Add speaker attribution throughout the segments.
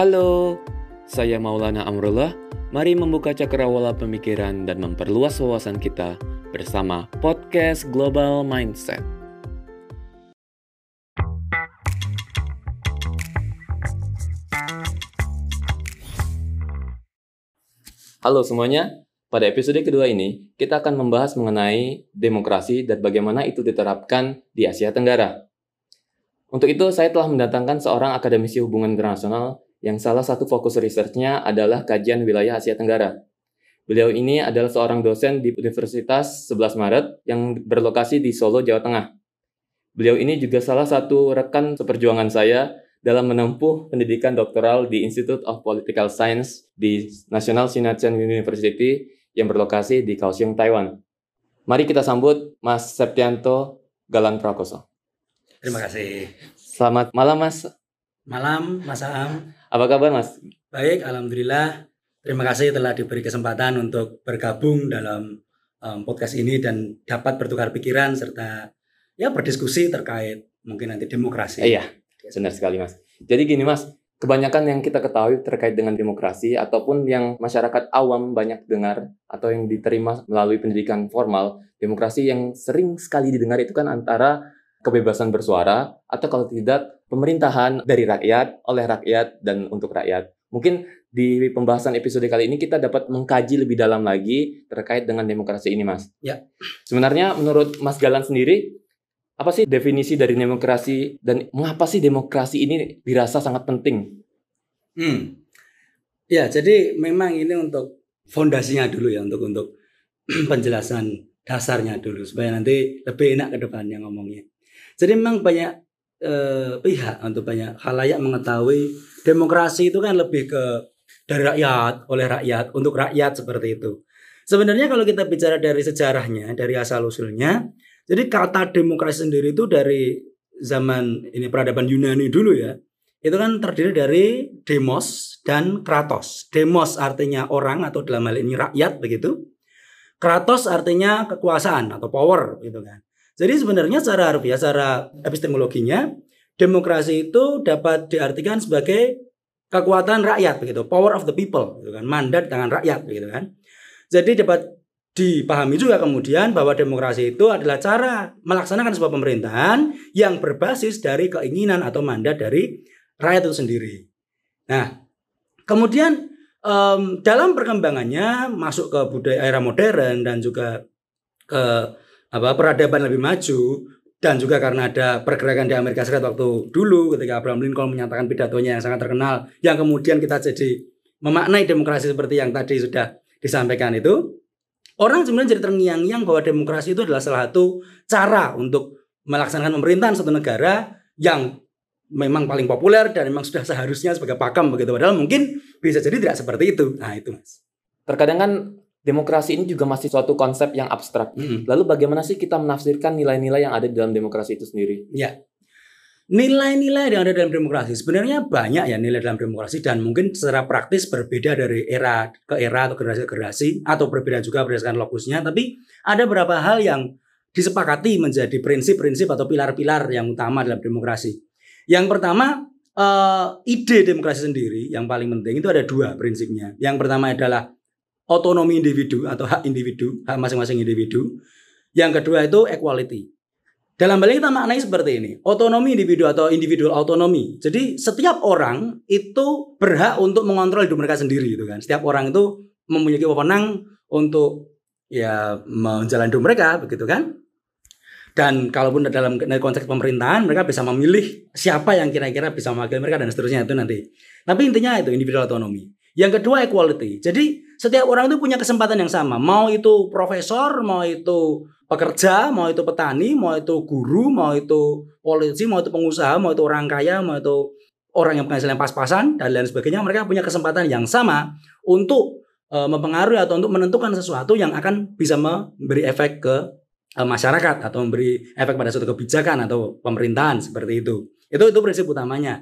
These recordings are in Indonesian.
Speaker 1: Halo, saya Maulana Amrullah. Mari membuka cakrawala pemikiran dan memperluas wawasan kita bersama podcast Global Mindset. Halo semuanya, pada episode kedua ini kita akan membahas mengenai demokrasi dan bagaimana itu diterapkan di Asia Tenggara. Untuk itu, saya telah mendatangkan seorang akademisi hubungan internasional yang salah satu fokus researchnya adalah kajian wilayah Asia Tenggara. Beliau ini adalah seorang dosen di Universitas 11 Maret yang berlokasi di Solo, Jawa Tengah. Beliau ini juga salah satu rekan seperjuangan saya dalam menempuh pendidikan doktoral di Institute of Political Science di National Shinatsen University yang berlokasi di Kaohsiung, Taiwan. Mari kita sambut Mas Septianto Galan Prakoso.
Speaker 2: Terima kasih.
Speaker 1: Selamat malam, Mas.
Speaker 2: Malam, Mas Am.
Speaker 1: Apa kabar, Mas?
Speaker 2: Baik, alhamdulillah. Terima kasih telah diberi kesempatan untuk bergabung dalam um, podcast ini dan dapat bertukar pikiran serta ya berdiskusi terkait mungkin nanti demokrasi.
Speaker 1: Iya, benar sekali, Mas. Jadi gini, Mas. Kebanyakan yang kita ketahui terkait dengan demokrasi ataupun yang masyarakat awam banyak dengar atau yang diterima melalui pendidikan formal, demokrasi yang sering sekali didengar itu kan antara kebebasan bersuara atau kalau tidak pemerintahan dari rakyat, oleh rakyat dan untuk rakyat. Mungkin di pembahasan episode kali ini kita dapat mengkaji lebih dalam lagi terkait dengan demokrasi ini, Mas.
Speaker 2: Ya.
Speaker 1: Sebenarnya menurut Mas Galan sendiri apa sih definisi dari demokrasi dan mengapa sih demokrasi ini dirasa sangat penting?
Speaker 2: Hmm. Ya, jadi memang ini untuk fondasinya dulu ya untuk untuk penjelasan dasarnya dulu supaya nanti lebih enak ke depannya ngomongnya. Jadi memang banyak eh, pihak untuk banyak halayak mengetahui demokrasi itu kan lebih ke dari rakyat, oleh rakyat, untuk rakyat seperti itu. Sebenarnya kalau kita bicara dari sejarahnya, dari asal usulnya, jadi kata demokrasi sendiri itu dari zaman ini peradaban Yunani dulu ya. Itu kan terdiri dari demos dan kratos. Demos artinya orang atau dalam hal ini rakyat begitu. Kratos artinya kekuasaan atau power gitu kan. Jadi sebenarnya secara harfiah, secara epistemologinya, demokrasi itu dapat diartikan sebagai kekuatan rakyat begitu, power of the people, gitu kan, mandat tangan rakyat begitu kan. Jadi dapat dipahami juga kemudian bahwa demokrasi itu adalah cara melaksanakan sebuah pemerintahan yang berbasis dari keinginan atau mandat dari rakyat itu sendiri. Nah, kemudian um, dalam perkembangannya masuk ke budaya era modern dan juga ke apa peradaban lebih maju dan juga karena ada pergerakan di Amerika Serikat waktu dulu ketika Abraham Lincoln menyatakan pidatonya yang sangat terkenal yang kemudian kita jadi memaknai demokrasi seperti yang tadi sudah disampaikan itu orang sebenarnya jadi terngiang-ngiang bahwa demokrasi itu adalah salah satu cara untuk melaksanakan pemerintahan suatu negara yang memang paling populer dan memang sudah seharusnya sebagai pakem begitu. Padahal mungkin bisa jadi tidak seperti itu. Nah itu mas.
Speaker 1: Terkadang kan demokrasi ini juga masih suatu konsep yang abstrak. Hmm. Lalu bagaimana sih kita menafsirkan nilai-nilai yang ada di dalam demokrasi itu sendiri?
Speaker 2: Ya. Nilai-nilai yang ada dalam demokrasi sebenarnya banyak ya nilai dalam demokrasi dan mungkin secara praktis berbeda dari era ke era atau generasi ke generasi atau berbeda juga berdasarkan lokusnya tapi ada beberapa hal yang disepakati menjadi prinsip-prinsip atau pilar-pilar yang utama dalam demokrasi. Yang pertama uh, ide demokrasi sendiri yang paling penting itu ada dua prinsipnya. Yang pertama adalah otonomi individu atau hak individu, hak masing-masing individu. Yang kedua itu equality. Dalam hal ini kita maknai seperti ini, otonomi individu atau individual autonomy. Jadi setiap orang itu berhak untuk mengontrol hidup mereka sendiri gitu kan. Setiap orang itu mempunyai wewenang untuk ya menjalani hidup mereka begitu kan. Dan kalaupun dalam konteks pemerintahan mereka bisa memilih siapa yang kira-kira bisa mewakili mereka dan seterusnya itu nanti. Tapi intinya itu individual autonomy. Yang kedua equality. Jadi setiap orang itu punya kesempatan yang sama. Mau itu profesor, mau itu pekerja, mau itu petani, mau itu guru, mau itu polisi, mau itu pengusaha, mau itu orang kaya, mau itu orang yang penghasilan pas-pasan dan lain sebagainya. Mereka punya kesempatan yang sama untuk e, mempengaruhi atau untuk menentukan sesuatu yang akan bisa memberi efek ke e, masyarakat atau memberi efek pada suatu kebijakan atau pemerintahan seperti itu. Itu itu prinsip utamanya.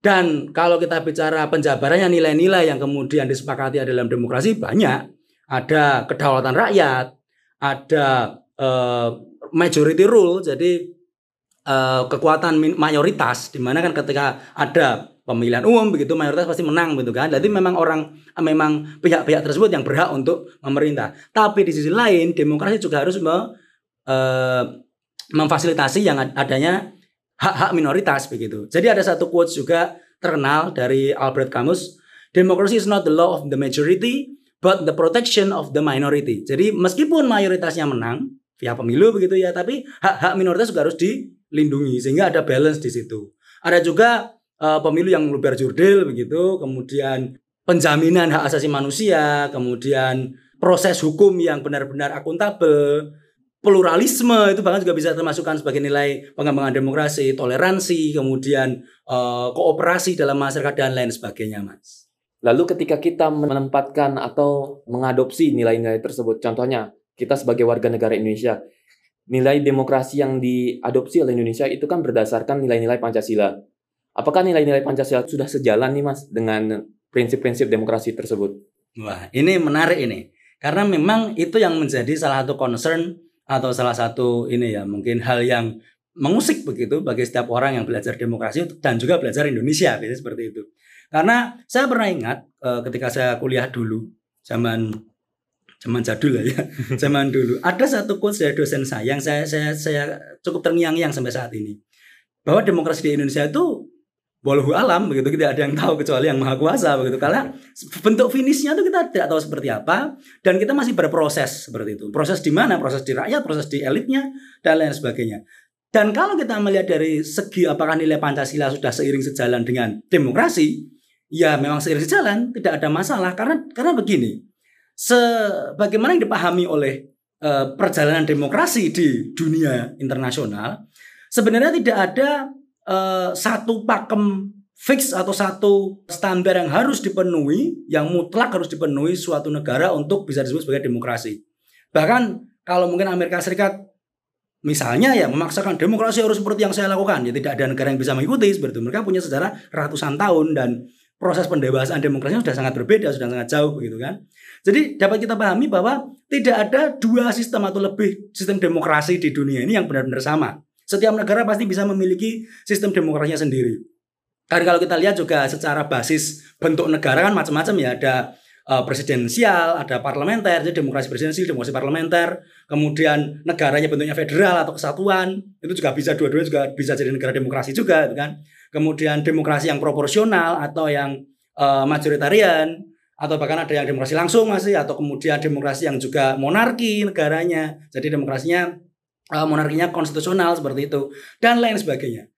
Speaker 2: Dan kalau kita bicara penjabarannya nilai-nilai yang kemudian disepakati dalam demokrasi banyak. Ada kedaulatan rakyat, ada uh, majority rule, jadi uh, kekuatan mayoritas, di mana kan ketika ada pemilihan umum begitu mayoritas pasti menang gitu kan. Jadi memang orang memang pihak-pihak tersebut yang berhak untuk memerintah. Tapi di sisi lain demokrasi juga harus me, uh, memfasilitasi yang adanya hak-hak minoritas begitu. Jadi ada satu quotes juga terkenal dari Albert Camus, democracy is not the law of the majority, but the protection of the minority. Jadi meskipun mayoritasnya menang via pemilu begitu ya, tapi hak-hak minoritas juga harus dilindungi sehingga ada balance di situ. Ada juga uh, pemilu yang luber jurdil begitu, kemudian penjaminan hak asasi manusia, kemudian proses hukum yang benar-benar akuntabel, pluralisme itu bahkan juga bisa termasukkan sebagai nilai pengembangan demokrasi, toleransi, kemudian uh, kooperasi dalam masyarakat dan lain sebagainya, Mas.
Speaker 1: Lalu ketika kita menempatkan atau mengadopsi nilai-nilai tersebut, contohnya kita sebagai warga negara Indonesia, nilai demokrasi yang diadopsi oleh Indonesia itu kan berdasarkan nilai-nilai Pancasila. Apakah nilai-nilai Pancasila sudah sejalan nih Mas dengan prinsip-prinsip demokrasi tersebut?
Speaker 2: Wah, ini menarik ini. Karena memang itu yang menjadi salah satu concern atau salah satu ini ya mungkin hal yang mengusik begitu bagi setiap orang yang belajar demokrasi dan juga belajar Indonesia biasanya seperti itu. Karena saya pernah ingat uh, ketika saya kuliah dulu zaman zaman jadul lah ya, zaman dulu ada satu quotes dari dosen saya yang saya saya saya cukup terngiang-ngiang sampai saat ini bahwa demokrasi di Indonesia itu walau alam begitu. Tidak ada yang tahu kecuali yang maha kuasa begitu. Karena bentuk finishnya itu kita tidak tahu seperti apa dan kita masih berproses seperti itu. Proses di mana? Proses di rakyat proses di elitnya dan lain sebagainya. Dan kalau kita melihat dari segi apakah nilai Pancasila sudah seiring sejalan dengan demokrasi ya memang seiring sejalan tidak ada masalah. Karena karena begini sebagaimana yang dipahami oleh uh, perjalanan demokrasi di dunia internasional sebenarnya tidak ada uh, satu pakem fix atau satu standar yang harus dipenuhi, yang mutlak harus dipenuhi suatu negara untuk bisa disebut sebagai demokrasi. Bahkan kalau mungkin Amerika Serikat misalnya ya memaksakan demokrasi harus seperti yang saya lakukan, ya tidak ada negara yang bisa mengikuti seperti itu. Mereka punya sejarah ratusan tahun dan proses pendewasaan demokrasinya sudah sangat berbeda, sudah sangat jauh gitu kan. Jadi dapat kita pahami bahwa tidak ada dua sistem atau lebih sistem demokrasi di dunia ini yang benar-benar sama. Setiap negara pasti bisa memiliki sistem demokrasinya sendiri. Dan kalau kita lihat juga secara basis bentuk negara kan macam-macam ya. Ada uh, presidensial, ada parlementer, jadi demokrasi presidensial, demokrasi parlementer. Kemudian negaranya bentuknya federal atau kesatuan. Itu juga bisa dua-duanya juga bisa jadi negara demokrasi juga gitu kan. Kemudian demokrasi yang proporsional atau yang uh, majoritarian atau bahkan ada yang demokrasi langsung masih atau kemudian demokrasi yang juga monarki negaranya. Jadi demokrasinya uh, monarkinya konstitusional seperti itu dan lain sebagainya.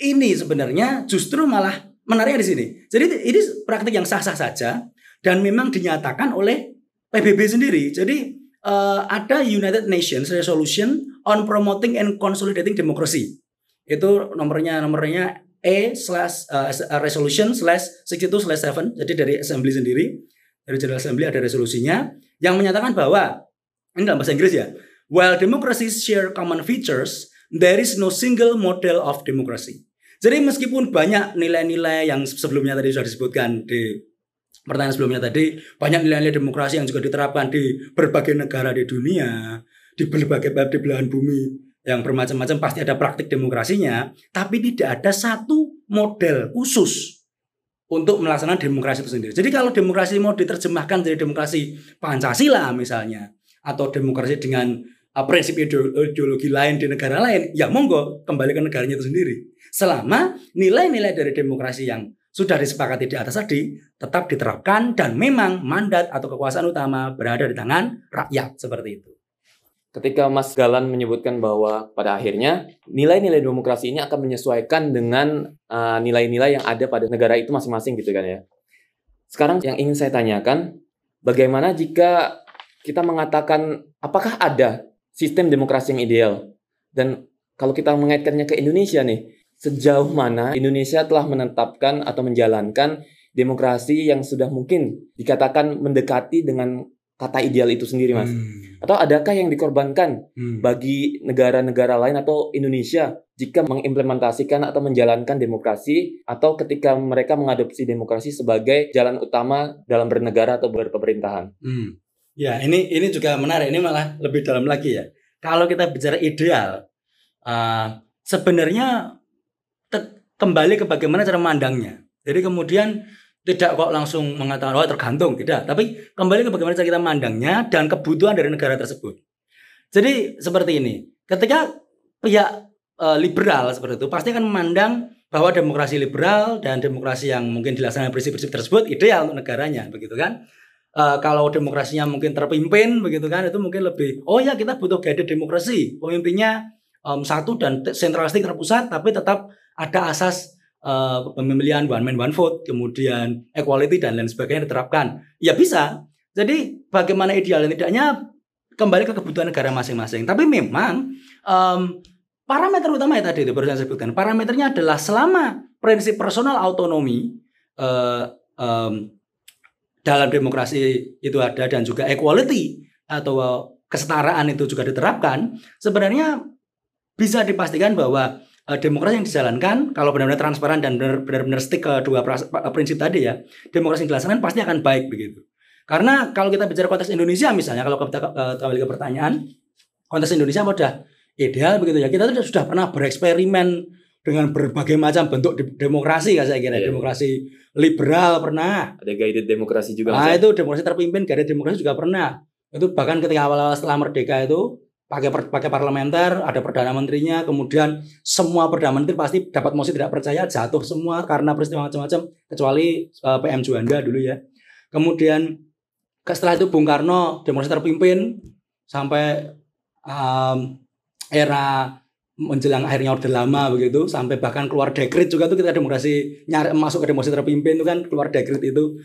Speaker 2: Ini sebenarnya justru malah menariknya di sini. Jadi ini praktik yang sah-sah saja dan memang dinyatakan oleh PBB sendiri. Jadi uh, ada United Nations Resolution on Promoting and Consolidating Democracy. Itu nomornya nomornya E slash uh, resolution slash 62 slash 7 jadi dari assembly sendiri dari General Assembly ada resolusinya yang menyatakan bahwa ini dalam bahasa Inggris ya While democracies share common features, there is no single model of democracy. Jadi meskipun banyak nilai-nilai yang sebelumnya tadi sudah disebutkan di pertanyaan sebelumnya tadi, banyak nilai-nilai demokrasi yang juga diterapkan di berbagai negara di dunia, di berbagai di belahan bumi yang bermacam-macam pasti ada praktik demokrasinya, tapi tidak ada satu model khusus untuk melaksanakan demokrasi itu sendiri. Jadi kalau demokrasi mau diterjemahkan jadi demokrasi Pancasila misalnya, atau demokrasi dengan prinsip ideologi lain di negara lain, ya monggo kembali ke negaranya itu sendiri. Selama nilai-nilai dari demokrasi yang sudah disepakati di atas tadi tetap diterapkan dan memang mandat atau kekuasaan utama berada di tangan rakyat seperti itu.
Speaker 1: Ketika Mas Galan menyebutkan bahwa pada akhirnya nilai-nilai demokrasi ini akan menyesuaikan dengan uh, nilai-nilai uh, yang ada pada negara itu masing-masing gitu kan ya. Sekarang yang ingin saya tanyakan, bagaimana jika kita mengatakan apakah ada sistem demokrasi yang ideal. Dan kalau kita mengaitkannya ke Indonesia nih, sejauh mana Indonesia telah menetapkan atau menjalankan demokrasi yang sudah mungkin dikatakan mendekati dengan kata ideal itu sendiri, Mas? Hmm. Atau adakah yang dikorbankan hmm. bagi negara-negara lain atau Indonesia jika mengimplementasikan atau menjalankan demokrasi atau ketika mereka mengadopsi demokrasi sebagai jalan utama dalam bernegara atau berpemerintahan?
Speaker 2: Hmm. Ya, ini ini juga menarik. Ini malah lebih dalam lagi ya. Kalau kita bicara ideal, uh, sebenarnya kembali ke bagaimana cara memandangnya. Jadi kemudian tidak kok langsung mengatakan oh tergantung tidak, tapi kembali ke bagaimana cara kita memandangnya dan kebutuhan dari negara tersebut. Jadi seperti ini, ketika pihak e, liberal seperti itu pasti akan memandang bahwa demokrasi liberal dan demokrasi yang mungkin dilaksanakan prinsip-prinsip tersebut ideal untuk negaranya, begitu kan? E, kalau demokrasinya mungkin terpimpin, begitu kan? Itu mungkin lebih, oh ya kita butuh gaya demokrasi, pemimpinnya um, satu dan sentralistik terpusat, tapi tetap ada asas uh, pemilihan one man one vote, kemudian equality dan lain sebagainya diterapkan. Ya bisa. Jadi bagaimana ideal dan tidaknya kembali ke kebutuhan negara masing-masing. Tapi memang um, parameter utama yang tadi itu baru saya sebutkan. Parameternya adalah selama prinsip personal autonomi uh, um, dalam demokrasi itu ada dan juga equality atau kesetaraan itu juga diterapkan, sebenarnya bisa dipastikan bahwa uh, demokrasi yang dijalankan kalau benar-benar transparan dan benar-benar stick ke dua prinsip tadi ya, demokrasi yang dilaksanakan pasti akan baik begitu. Karena kalau kita bicara konteks Indonesia misalnya, kalau kita kembali ke pertanyaan, konteks Indonesia sudah ideal begitu ya. Kita sudah pernah bereksperimen dengan berbagai macam bentuk demokrasi ya saya kira yeah. demokrasi liberal pernah
Speaker 1: ada guided demokrasi juga
Speaker 2: nah itu demokrasi terpimpin guided demokrasi juga pernah itu bahkan ketika awal-awal setelah merdeka itu pakai pakai parlementer, ada perdana menterinya, kemudian semua perdana menteri pasti dapat mosi tidak percaya jatuh semua karena peristiwa macam-macam kecuali uh, eh, PM Juanda dulu ya. Kemudian setelah itu Bung Karno demokrasi terpimpin sampai um, era menjelang akhirnya orde lama begitu sampai bahkan keluar dekret juga tuh kita demokrasi nyari masuk ke demokrasi terpimpin itu kan keluar dekret itu.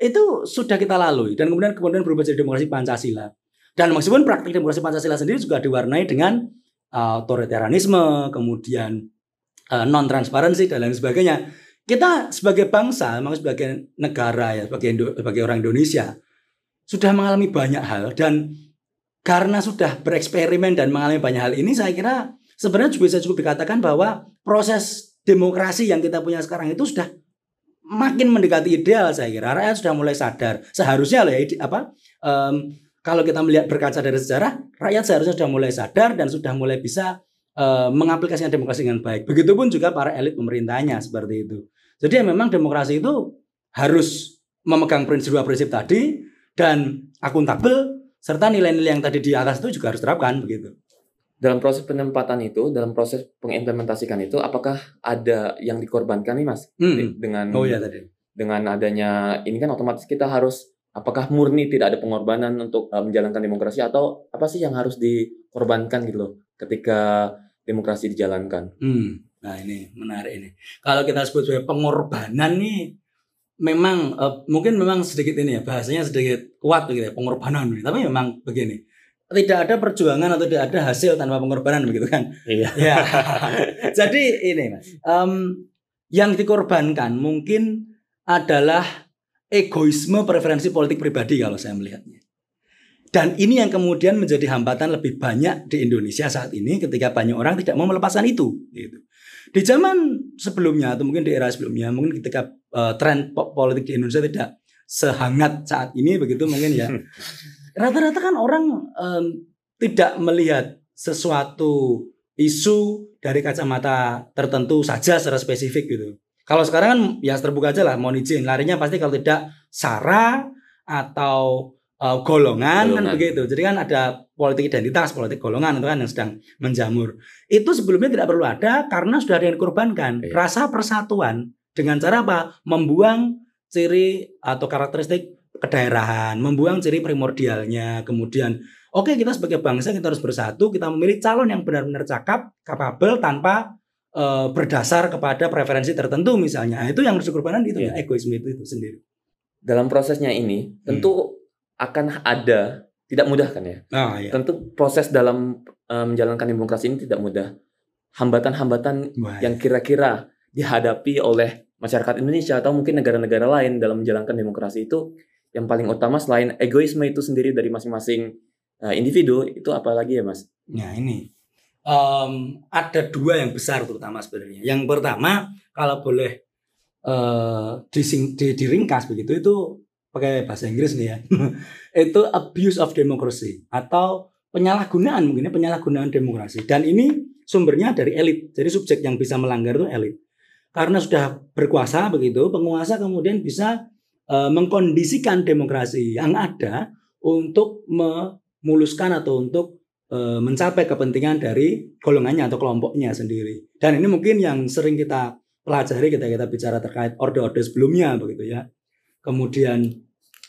Speaker 2: Itu sudah kita lalui dan kemudian kemudian berubah jadi demokrasi Pancasila. Dan meskipun praktik demokrasi Pancasila sendiri juga diwarnai dengan uh, otoritarianisme, kemudian uh, non transparansi dan lain sebagainya. Kita sebagai bangsa, memang sebagai negara ya, sebagai Indo, sebagai orang Indonesia sudah mengalami banyak hal. Dan karena sudah bereksperimen dan mengalami banyak hal ini, saya kira sebenarnya juga bisa cukup dikatakan bahwa proses demokrasi yang kita punya sekarang itu sudah makin mendekati ideal saya kira rakyat sudah mulai sadar seharusnya loh ya apa um, kalau kita melihat berkaca dari sejarah, rakyat seharusnya sudah mulai sadar dan sudah mulai bisa uh, mengaplikasikan demokrasi dengan baik. Begitupun juga para elit pemerintahnya seperti itu. Jadi ya memang demokrasi itu harus memegang prinsip dua prinsip tadi dan akuntabel serta nilai-nilai yang tadi di atas itu juga harus terapkan begitu.
Speaker 1: Dalam proses penempatan itu, dalam proses pengimplementasikan itu, apakah ada yang dikorbankan nih mas hmm. dengan
Speaker 2: oh ya tadi
Speaker 1: dengan adanya ini kan otomatis kita harus apakah murni tidak ada pengorbanan untuk uh, menjalankan demokrasi atau apa sih yang harus dikorbankan gitu loh ketika demokrasi dijalankan?
Speaker 2: Hmm. Nah ini menarik ini. Kalau kita sebut sebagai pengorbanan nih, memang uh, mungkin memang sedikit ini ya bahasanya sedikit kuat begitu ya pengorbanan. Tapi memang begini, tidak ada perjuangan atau tidak ada hasil tanpa pengorbanan begitu kan?
Speaker 1: Iya.
Speaker 2: ya. Jadi ini mas, um, yang dikorbankan mungkin adalah egoisme preferensi politik pribadi kalau saya melihatnya. Dan ini yang kemudian menjadi hambatan lebih banyak di Indonesia saat ini ketika banyak orang tidak mau melepaskan itu. Gitu. Di zaman sebelumnya atau mungkin di era sebelumnya, mungkin ketika uh, tren politik di Indonesia tidak sehangat saat ini begitu mungkin ya. Rata-rata kan orang um, tidak melihat sesuatu isu dari kacamata tertentu saja secara spesifik gitu. Kalau sekarang kan ya terbuka aja lah mau izin. Larinya pasti kalau tidak sara atau uh, golongan, kan golongan kan begitu. Jadi kan ada politik identitas, politik golongan itu kan yang sedang menjamur. Itu sebelumnya tidak perlu ada karena sudah ada yang dikorbankan. Iya. Rasa persatuan dengan cara apa? Membuang ciri atau karakteristik kedaerahan, membuang ciri primordialnya, kemudian oke okay, kita sebagai bangsa kita harus bersatu, kita memilih calon yang benar-benar cakap, kapabel tanpa e, berdasar kepada preferensi tertentu misalnya. Nah, itu yang harus dikorbankan itu yeah. ya egoisme itu, itu sendiri.
Speaker 1: Dalam prosesnya ini tentu hmm. akan ada tidak mudah kan ya.
Speaker 2: Oh, iya.
Speaker 1: Tentu proses dalam e, menjalankan demokrasi ini tidak mudah. Hambatan-hambatan yang kira-kira dihadapi oleh masyarakat Indonesia atau mungkin negara-negara lain dalam menjalankan demokrasi itu yang paling utama selain egoisme itu sendiri dari masing-masing uh, individu itu apa lagi ya mas?
Speaker 2: Nah ini um, ada dua yang besar terutama sebenarnya. Yang pertama kalau boleh uh, dising, di, diringkas begitu itu pakai bahasa Inggris nih ya. itu abuse of democracy atau penyalahgunaan mungkin ya, penyalahgunaan demokrasi. Dan ini sumbernya dari elit. Jadi subjek yang bisa melanggar itu elit. karena sudah berkuasa begitu, penguasa kemudian bisa uh, mengkondisikan demokrasi yang ada untuk memuluskan atau untuk uh, mencapai kepentingan dari golongannya atau kelompoknya sendiri. Dan ini mungkin yang sering kita pelajari ketika kita bicara terkait orde-orde sebelumnya begitu ya. Kemudian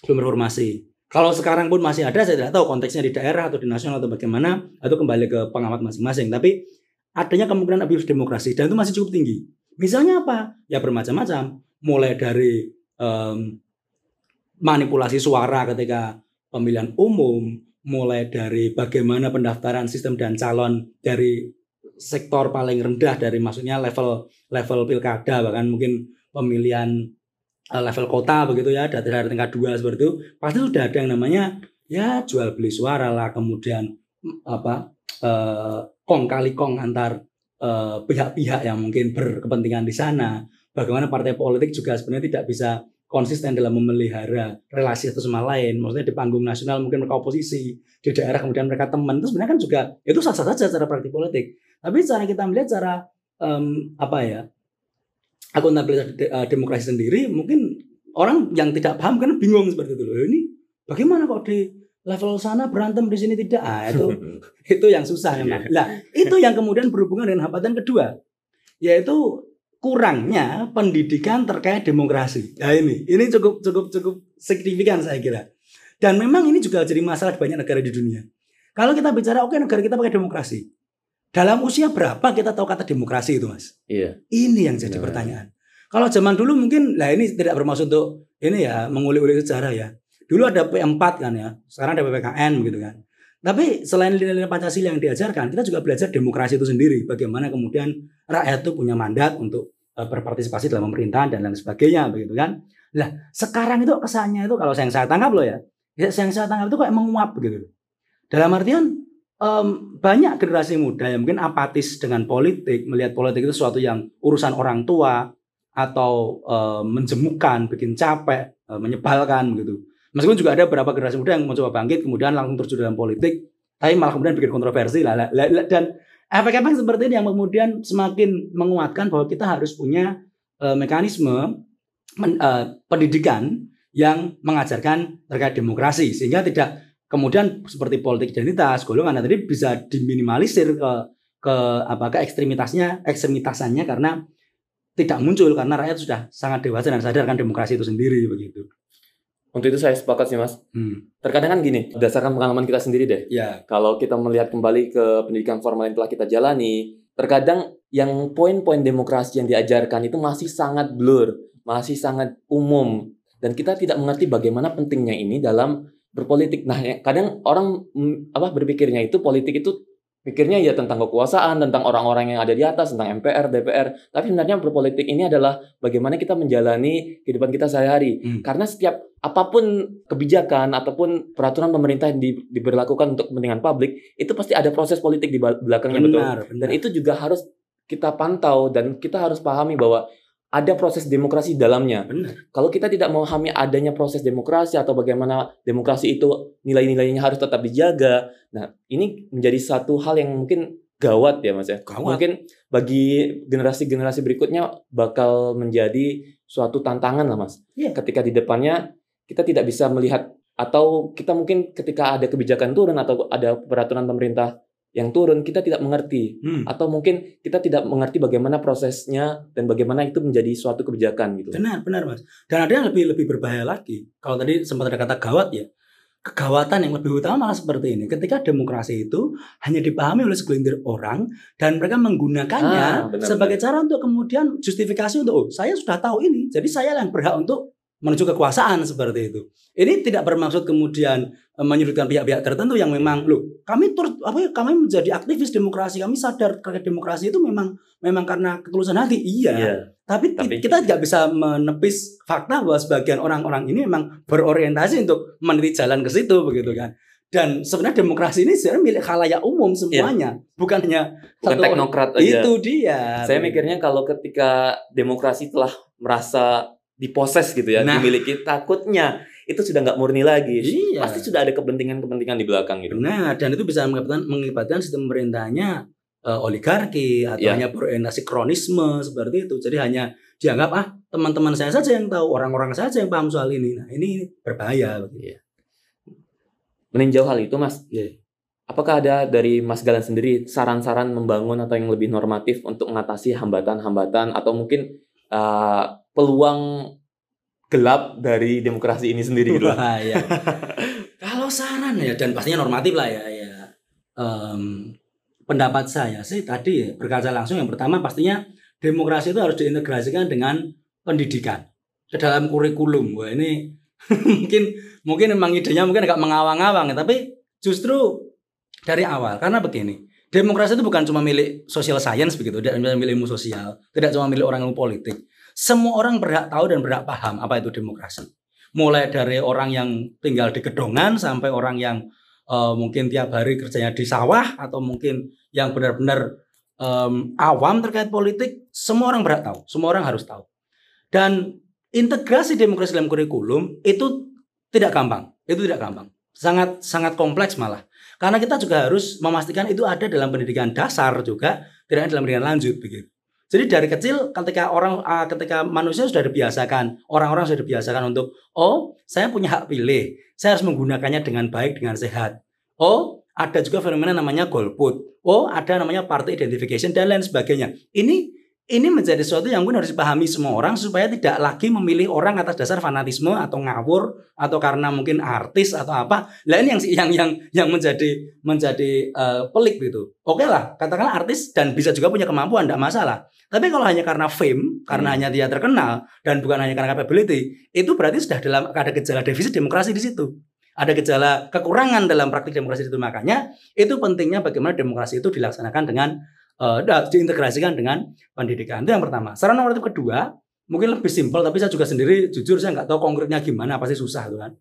Speaker 2: belum reformasi. Kalau sekarang pun masih ada, saya tidak tahu konteksnya di daerah atau di nasional atau bagaimana, atau kembali ke pengamat masing-masing. Tapi adanya kemungkinan abuse demokrasi dan itu masih cukup tinggi. Misalnya apa? Ya bermacam-macam. Mulai dari um, manipulasi suara ketika pemilihan umum, mulai dari bagaimana pendaftaran sistem dan calon dari sektor paling rendah dari maksudnya level level pilkada bahkan mungkin pemilihan Eh, level kota begitu ya dari tingkat dua seperti itu. Pasti sudah ada yang namanya ya jual beli suara lah kemudian apa eh, kong kali kong antar eh, pihak-pihak yang mungkin berkepentingan di sana. Bagaimana partai politik juga sebenarnya tidak bisa konsisten dalam memelihara relasi satu sama lain. Maksudnya di panggung nasional mungkin mereka oposisi di daerah kemudian mereka teman. Itu sebenarnya kan juga itu sah-sah saja cara praktik politik. Tapi cara kita melihat cara um, apa ya akuntabilitas uh, demokrasi sendiri mungkin orang yang tidak paham kan bingung seperti itu loh. Ini bagaimana kok di level sana berantem di sini tidak? Ah itu itu yang susah memang iya. nah itu yang kemudian berhubungan dengan hambatan kedua yaitu kurangnya pendidikan terkait demokrasi nah ini ini cukup cukup cukup signifikan saya kira dan memang ini juga jadi masalah di banyak negara di dunia kalau kita bicara oke okay, negara kita pakai demokrasi dalam usia berapa kita tahu kata demokrasi itu, Mas?
Speaker 1: Iya.
Speaker 2: Ini yang jadi pertanyaan. Kalau zaman dulu mungkin, lah ini tidak bermaksud untuk ini ya mengulik-ulik sejarah ya. Dulu ada P4 kan ya, sekarang ada PPKN gitu kan. Tapi selain nilai-nilai Pancasila yang diajarkan, kita juga belajar demokrasi itu sendiri. Bagaimana kemudian rakyat itu punya mandat untuk eh, berpartisipasi dalam pemerintahan dan lain sebagainya begitu kan. Lah sekarang itu kesannya itu kalau yang saya tangkap loh ya, yang saya tangkap itu kayak menguap begitu. Dalam artian um, banyak generasi muda yang mungkin apatis dengan politik, melihat politik itu sesuatu yang urusan orang tua atau um, menjemukan, bikin capek, um, menyebalkan gitu. Meskipun juga ada beberapa generasi muda yang mencoba bangkit, kemudian langsung terjun dalam politik, tapi malah kemudian bikin kontroversi lah. Dan efek-efek seperti ini yang kemudian semakin menguatkan bahwa kita harus punya uh, mekanisme men, uh, pendidikan yang mengajarkan terkait demokrasi sehingga tidak kemudian seperti politik identitas golongan tadi bisa diminimalisir ke ke apa ke ekstremitasnya ekstremitasannya karena tidak muncul karena rakyat sudah sangat dewasa dan sadar kan demokrasi itu sendiri begitu.
Speaker 1: Untuk itu saya sepakat sih mas. Hmm. Terkadang kan gini, berdasarkan pengalaman kita sendiri deh.
Speaker 2: Ya.
Speaker 1: Kalau kita melihat kembali ke pendidikan formal yang telah kita jalani, terkadang yang poin-poin demokrasi yang diajarkan itu masih sangat blur, masih sangat umum, dan kita tidak mengerti bagaimana pentingnya ini dalam berpolitik. Nah, ya, kadang orang mm, apa berpikirnya itu politik itu pikirnya ya tentang kekuasaan, tentang orang-orang yang ada di atas, tentang MPR, DPR. Tapi sebenarnya berpolitik ini adalah bagaimana kita menjalani kehidupan kita sehari-hari. Hmm. Karena setiap apa pun kebijakan ataupun peraturan pemerintah yang di, diberlakukan untuk kepentingan publik, itu pasti ada proses politik di belakangnya benar, betul. Benar. Dan itu juga harus kita pantau dan kita harus pahami bahwa ada proses demokrasi dalamnya.
Speaker 2: Benar.
Speaker 1: Kalau kita tidak memahami adanya proses demokrasi atau bagaimana demokrasi itu nilai-nilainya harus tetap dijaga, nah ini menjadi satu hal yang mungkin gawat ya mas ya.
Speaker 2: Gawat.
Speaker 1: Mungkin bagi generasi-generasi berikutnya bakal menjadi suatu tantangan lah mas.
Speaker 2: Iya.
Speaker 1: Ketika di depannya kita tidak bisa melihat atau kita mungkin ketika ada kebijakan turun atau ada peraturan pemerintah yang turun kita tidak mengerti hmm. atau mungkin kita tidak mengerti bagaimana prosesnya dan bagaimana itu menjadi suatu kebijakan gitu.
Speaker 2: Benar, benar Mas. Dan ada yang lebih lebih berbahaya lagi. Kalau tadi sempat ada kata gawat ya. Kegawatan yang lebih utama malah seperti ini. Ketika demokrasi itu hanya dipahami oleh segelintir orang dan mereka menggunakannya ah, benar, sebagai benar. cara untuk kemudian justifikasi untuk oh, saya sudah tahu ini. Jadi saya yang berhak untuk menuju kekuasaan seperti itu. Ini tidak bermaksud kemudian eh, menyudutkan pihak-pihak tertentu yang memang loh kami tur apa ya kami menjadi aktivis demokrasi kami sadar terkait demokrasi itu memang memang karena ketulusan hati iya yeah. tapi, tapi kita tidak bisa menepis fakta bahwa sebagian orang-orang ini memang berorientasi untuk meniti jalan ke situ begitu kan dan sebenarnya demokrasi ini sebenarnya milik khalayak umum semuanya yeah. bukan hanya
Speaker 1: bukan satu teknokrat aja
Speaker 2: itu dia
Speaker 1: saya mikirnya kalau ketika demokrasi telah merasa diposes gitu ya, nah. dimiliki takutnya itu sudah nggak murni lagi.
Speaker 2: Iya.
Speaker 1: Pasti sudah ada kepentingan-kepentingan di belakang gitu.
Speaker 2: Nah, dan itu bisa mengakibatkan, mengakibatkan sistem pemerintahnya uh, oligarki atau
Speaker 1: Ya.
Speaker 2: hanya berorientasi kronisme seperti itu. Jadi hanya dianggap ah teman-teman saya saja yang tahu, orang-orang saja yang paham soal ini. Nah, ini berbahaya.
Speaker 1: Meninjau hal itu, Mas,
Speaker 2: Iya.
Speaker 1: apakah ada dari Mas Galan sendiri saran-saran membangun atau yang lebih normatif untuk mengatasi hambatan-hambatan atau mungkin uh, peluang gelap dari demokrasi ini sendiri gitu?
Speaker 2: Wah, ya. Kalau saran ya dan pastinya normatif lah ya ya. Em, pendapat saya sih tadi ya, berkaca langsung yang pertama pastinya demokrasi itu harus diintegrasikan dengan pendidikan ke dalam kurikulum. Wah ini mungkin mungkin memang idenya mungkin agak mengawang-awang tapi justru dari awal karena begini. Demokrasi itu bukan cuma milik social science begitu, tidak milik ilmu sosial, tidak cuma milik orang ilmu politik. Semua orang berhak tahu dan berhak paham apa itu demokrasi. Mulai dari orang yang tinggal di gedongan sampai orang yang eh, mungkin tiap hari kerjanya di sawah atau mungkin yang benar-benar em, awam terkait politik semua orang berhak tahu. Semua orang harus tahu. Dan integrasi demokrasi dalam kurikulum itu tidak gampang. Itu tidak gampang. Sangat sangat kompleks malah. Karena kita juga harus memastikan itu ada dalam pendidikan dasar juga tidak ada dalam pendidikan lanjut begitu jadi dari kecil ketika orang ah, ketika manusia sudah dibiasakan, orang-orang sudah dibiasakan untuk oh, saya punya hak pilih. Saya harus menggunakannya dengan baik, dengan sehat. Oh, ada juga fenomena namanya golput. Oh, ada namanya party identification dan lain sebagainya. Ini ini menjadi sesuatu yang mungkin harus dipahami semua orang supaya tidak lagi memilih orang atas dasar fanatisme atau ngawur atau karena mungkin artis atau apa. Lah ini yang yang yang yang menjadi menjadi eh, pelik gitu. Oke lah, katakanlah artis dan bisa juga punya kemampuan, tidak masalah. Tapi kalau hanya karena fame, karena
Speaker 1: Hmm.
Speaker 2: hanya dia terkenal dan bukan hanya karena capability, itu berarti sudah dalam ada gejala defisit demokrasi di situ. Ada gejala kekurangan dalam praktik demokrasi itu makanya itu pentingnya bagaimana demokrasi itu dilaksanakan dengan da- diintegrasikan dengan pendidikan itu yang pertama. Saran normatif kedua mungkin lebih simpel tapi saya juga sendiri jujur saya nggak tahu konkretnya gimana pasti susah tuh kan.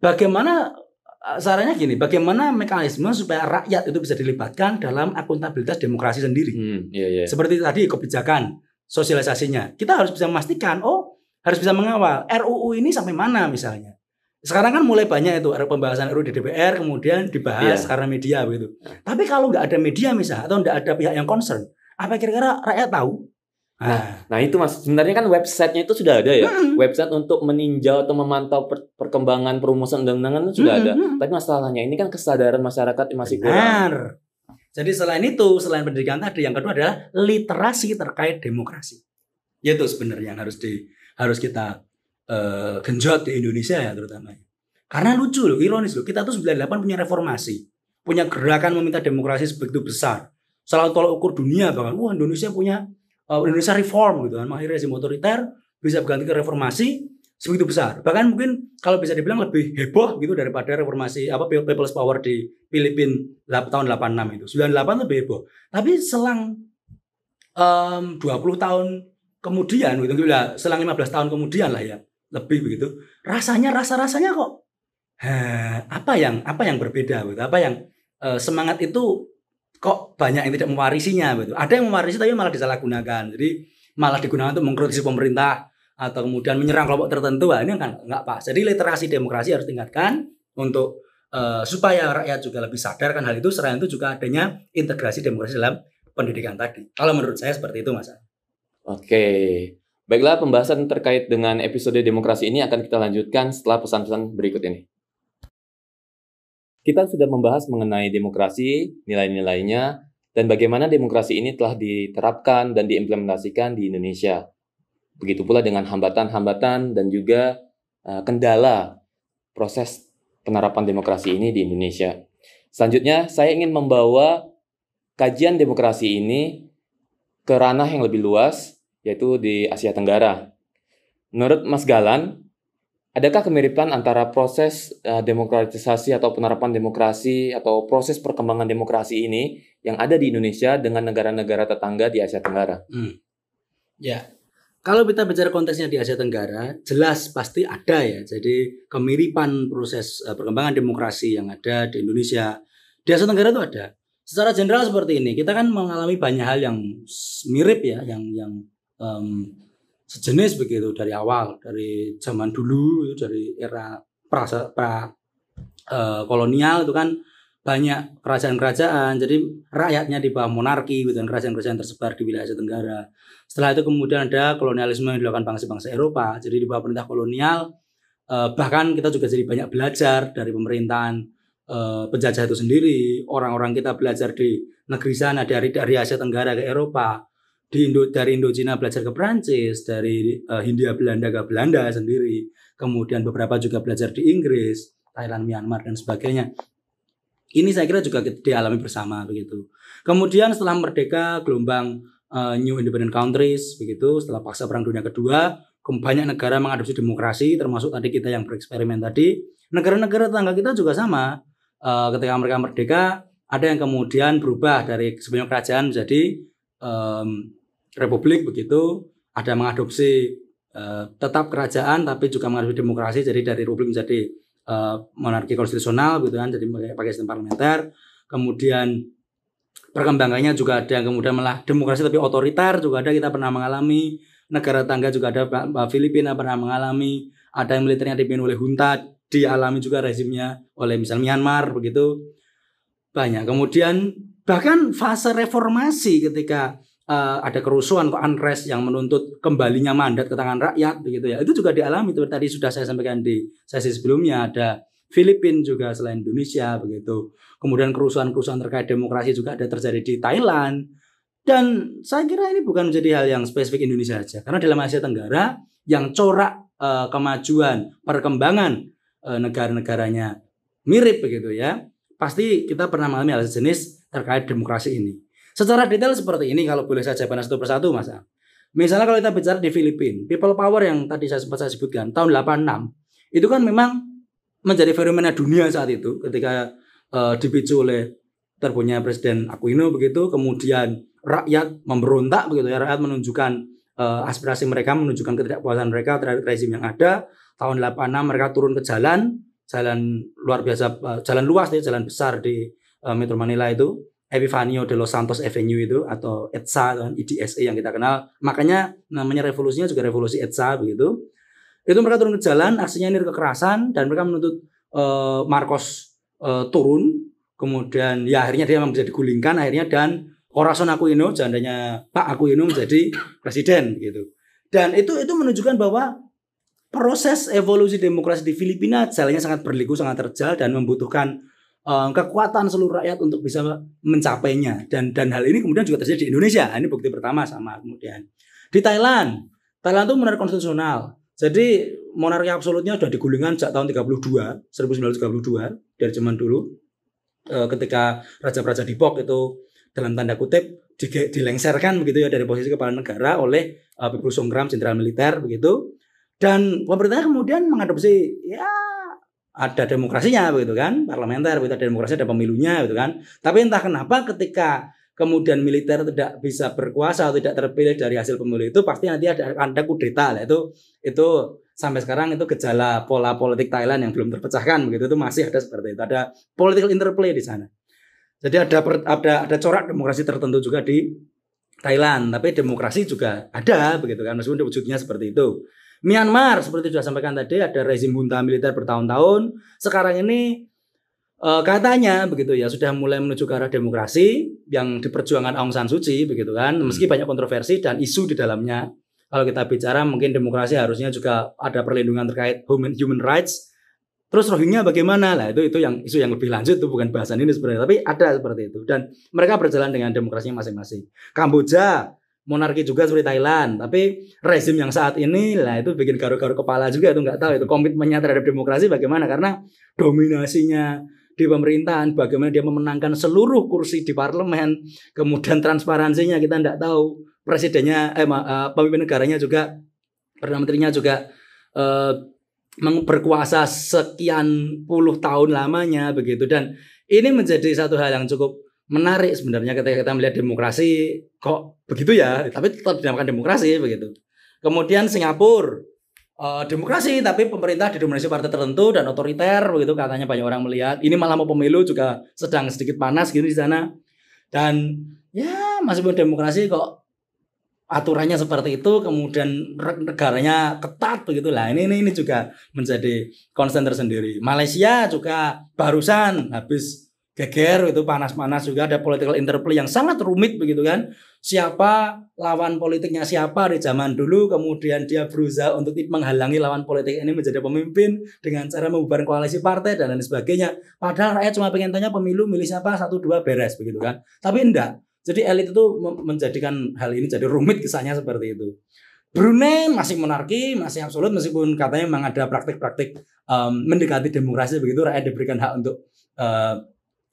Speaker 2: Bagaimana eh, sarannya gini, bagaimana mekanisme supaya rakyat itu bisa dilibatkan dalam akuntabilitas demokrasi sendiri.
Speaker 1: Hmm, iya iya.
Speaker 2: Seperti tadi kebijakan sosialisasinya. Kita harus bisa memastikan, oh harus bisa mengawal RUU ini sampai mana misalnya. Sekarang kan mulai banyak itu ada pembahasan RUU di DPR kemudian dibahas
Speaker 1: Iya.
Speaker 2: karena media begitu. Tapi kalau nggak ada media misalnya atau nggak ada pihak yang concern, apa kira-kira rakyat tahu? Nah,
Speaker 1: Nah itu mas, sebenarnya kan websitenya itu sudah ada ya.
Speaker 2: Mm-mm.
Speaker 1: Website untuk meninjau atau memantau per- perkembangan perumusan undang-undangan itu sudah ada.
Speaker 2: Mm-mm.
Speaker 1: Tapi masalahnya ini kan kesadaran masyarakat yang masih kurang.
Speaker 2: Benar. Jadi selain itu, selain pendidikan tadi, yang kedua adalah literasi terkait demokrasi. Itu sebenarnya yang harus di harus kita eh, genjot di Indonesia ya terutama. Karena lucu loh, ironis loh. Kita tuh 98 punya reformasi, punya gerakan meminta demokrasi sebegitu besar. Salah tolak ukur dunia bahkan, wah Indonesia punya eh, Indonesia reform gitu kan, mengakhiri rezim otoriter bisa berganti ke reformasi sebegitu besar. Bahkan mungkin kalau bisa dibilang lebih heboh gitu daripada reformasi apa People's Power di Filipina tahun 86 itu. 98 lebih heboh. Tapi selang em, 20 tahun kemudian gitu lah, selang 15 tahun kemudian lah ya, lebih begitu. Rasanya rasa-rasanya kok ha, apa yang apa yang berbeda gitu. Apa yang eh, semangat itu kok banyak yang tidak mewarisinya gitu. Ada yang mewarisi tapi malah disalahgunakan. Jadi malah digunakan untuk mengkritisi pemerintah atau kemudian menyerang kelompok tertentu. Wah, ini kan nggak pas. Jadi literasi demokrasi harus tingkatkan untuk eh, supaya rakyat juga lebih sadar kan hal itu. Selain itu juga adanya integrasi demokrasi dalam pendidikan tadi. Kalau menurut saya seperti itu, Mas.
Speaker 1: Oke. Baiklah, pembahasan terkait dengan episode demokrasi ini akan kita lanjutkan setelah pesan-pesan berikut ini. Kita sudah membahas mengenai demokrasi, nilai-nilainya, dan bagaimana demokrasi ini telah diterapkan dan diimplementasikan di Indonesia. Begitu pula dengan hambatan-hambatan dan juga uh, kendala proses penerapan demokrasi ini di Indonesia. Selanjutnya, saya ingin membawa kajian demokrasi ini ke ranah yang lebih luas, yaitu di Asia Tenggara. Menurut Mas Galan, adakah kemiripan antara proses eh, demokratisasi atau penerapan demokrasi atau proses perkembangan demokrasi ini yang ada di Indonesia dengan negara-negara tetangga di Asia Tenggara?
Speaker 2: Ya. Kalau kita bicara konteksnya di Asia Tenggara, jelas pasti ada ya. Jadi kemiripan proses eh, perkembangan demokrasi yang ada di Indonesia di Asia Tenggara itu ada. Secara general seperti ini, kita kan mengalami banyak hal yang mirip ya, yang yang em, sejenis begitu dari awal, dari zaman dulu, dari era pra, pra eh, kolonial itu kan banyak kerajaan-kerajaan, jadi rakyatnya di bawah monarki gitu, dan kerajaan-kerajaan tersebar di wilayah Asia Tenggara. Setelah itu kemudian ada kolonialisme yang dilakukan bangsa-bangsa Eropa, jadi di bawah perintah kolonial, eh, bahkan kita juga jadi banyak belajar dari pemerintahan eh, penjajah itu sendiri, orang-orang kita belajar di negeri sana dari dari Asia Tenggara ke Eropa, di Indo dari Indochina belajar ke Prancis, dari uh, Hindia Belanda ke Belanda sendiri, kemudian beberapa juga belajar di Inggris, Thailand, Myanmar dan sebagainya. Ini saya kira juga dialami bersama begitu. Kemudian setelah merdeka gelombang uh, New Independent Countries begitu setelah pasca Perang Dunia Kedua, banyak negara mengadopsi demokrasi termasuk tadi kita yang bereksperimen tadi. Negara-negara tetangga kita juga sama. Uh, ketika mereka merdeka ada yang kemudian berubah dari sebenarnya kerajaan menjadi republik begitu, ada mengadopsi uh, tetap kerajaan tapi juga mengadopsi demokrasi jadi dari republik menjadi uh, monarki konstitusional gitu kan jadi pakai sistem parlementer. Kemudian perkembangannya juga ada yang kemudian malah demokrasi tapi otoriter juga ada kita pernah mengalami. Negara tangga juga ada Filipina pernah mengalami. Ada yang militernya dipimpin oleh junta dialami juga rezimnya oleh misalnya Myanmar begitu. Banyak. Kemudian bahkan fase reformasi ketika uh, ada kerusuhan kok unrest yang menuntut kembalinya mandat ke tangan rakyat begitu ya. Itu juga dialami itu tadi sudah saya sampaikan di sesi sebelumnya ada Filipina juga selain Indonesia begitu. Kemudian kerusuhan-kerusuhan terkait demokrasi juga ada terjadi di Thailand. Dan saya kira ini bukan menjadi hal yang spesifik Indonesia saja. Karena dalam Asia Tenggara yang corak uh, kemajuan, perkembangan uh, negara-negaranya mirip begitu ya. Pasti kita pernah mengalami hal sejenis terkait demokrasi ini. Secara detail seperti ini kalau boleh saya jabarkan satu persatu Mas. Misalnya kalau kita bicara di Filipina, people power yang tadi saya sempat saya sebutkan tahun 86 itu kan memang menjadi fenomena dunia saat itu ketika uh, dipicu oleh terpunya Presiden Aquino begitu, kemudian rakyat memberontak begitu ya, rakyat menunjukkan uh, aspirasi mereka, menunjukkan ketidakpuasan mereka terhadap rezim yang ada. Tahun 86 mereka turun ke jalan, jalan luar biasa, uh, jalan luas nih, jalan besar di uh, Metro Manila itu Epifanio de los Santos Avenue itu atau ETSA kan IDSA yang kita kenal. Makanya namanya revolusinya juga revolusi ETSA begitu. Itu mereka turun ke jalan, aksinya ini kekerasan dan mereka menuntut uh, Marcos uh, turun. Kemudian ya akhirnya dia memang bisa digulingkan akhirnya dan Corazon Aquino, jandanya Pak Aquino menjadi presiden gitu. Dan itu itu menunjukkan bahwa proses evolusi demokrasi di Filipina jalannya sangat berliku, sangat terjal dan membutuhkan uh, kekuatan seluruh rakyat untuk bisa mencapainya. Dan dan hal ini kemudian juga terjadi di Indonesia. Ini bukti pertama sama kemudian. Di Thailand Thailand itu monarki konstitusional. Jadi monarki absolutnya sudah digulingkan sejak tahun 32 1932 dari zaman dulu. Uh, ketika raja-raja Dipok itu dalam tanda kutip dilengserkan begitu ya dari posisi kepala negara oleh uh, Pipu Songkram jenderal militer begitu. Dan pemerintah kemudian mengadopsi ya ada demokrasinya begitu kan parlementer begitu ada demokrasi ada pemilunya gitu kan. Tapi entah kenapa ketika kemudian militer tidak bisa berkuasa atau tidak terpilih dari hasil pemilu itu pasti nanti ada ada kudeta lah. Itu itu sampai sekarang itu gejala pola politik Thailand yang belum terpecahkan begitu. Itu masih ada seperti itu. Ada political interplay di sana. Jadi ada ada ada corak demokrasi tertentu juga di Thailand. Tapi demokrasi juga ada begitu kan meskipun wujudnya seperti itu Myanmar seperti sudah sampaikan tadi ada rezim junta militer bertahun-tahun. Sekarang ini e, katanya begitu ya sudah mulai menuju ke arah demokrasi yang diperjuangkan Aung San Suu Kyi begitu kan. Meski hmm. banyak kontroversi dan isu di dalamnya. Kalau kita bicara mungkin demokrasi harusnya juga ada perlindungan terkait human human rights. Terus Rohingya bagaimana? Lah itu itu yang isu yang lebih lanjut itu bukan bahasan ini sebenarnya, tapi ada seperti itu dan mereka berjalan dengan demokrasinya masing-masing. Kamboja monarki juga seperti Thailand. Tapi rezim yang saat ini lah itu bikin garu-garu kepala juga itu nggak tahu itu komitmennya terhadap demokrasi bagaimana. Karena dominasinya di pemerintahan bagaimana dia memenangkan seluruh kursi di parlemen kemudian transparansinya kita nggak tahu. Presidennya eh uh, pemimpin negaranya juga perdana menterinya juga uh, berkuasa sekian puluh tahun lamanya begitu. Dan ini menjadi satu hal yang cukup menarik sebenarnya ketika kita melihat demokrasi kok begitu ya? Tapi tetap dinamakan demokrasi begitu. Kemudian Singapura. Uh, demokrasi tapi pemerintah didominasi partai tertentu dan otoriter begitu. Katanya banyak orang melihat. Ini malah mau pemilu juga sedang sedikit panas gitu di sana. Dan ya masih pun demokrasi kok aturannya seperti itu kemudian negaranya ketat begitu. Lah ini, ini ini juga menjadi konsen tersendiri. Malaysia juga barusan habis geger itu panas-panas juga ada political interplay yang sangat rumit begitu kan. Siapa lawan politiknya siapa di zaman dulu kemudian dia berusaha untuk menghalangi lawan politik ini menjadi pemimpin dengan cara membubarkan koalisi partai dan lain sebagainya. Padahal rakyat cuma pengen tanya pemilu milih siapa satu dua beres begitu kan. Tapi enggak. Jadi elit itu menjadikan hal ini jadi rumit kisahnya seperti itu. Brunei masih monarki, masih absolut meskipun katanya memang ada praktik-praktik um, mendekati demokrasi begitu rakyat diberikan hak untuk uh,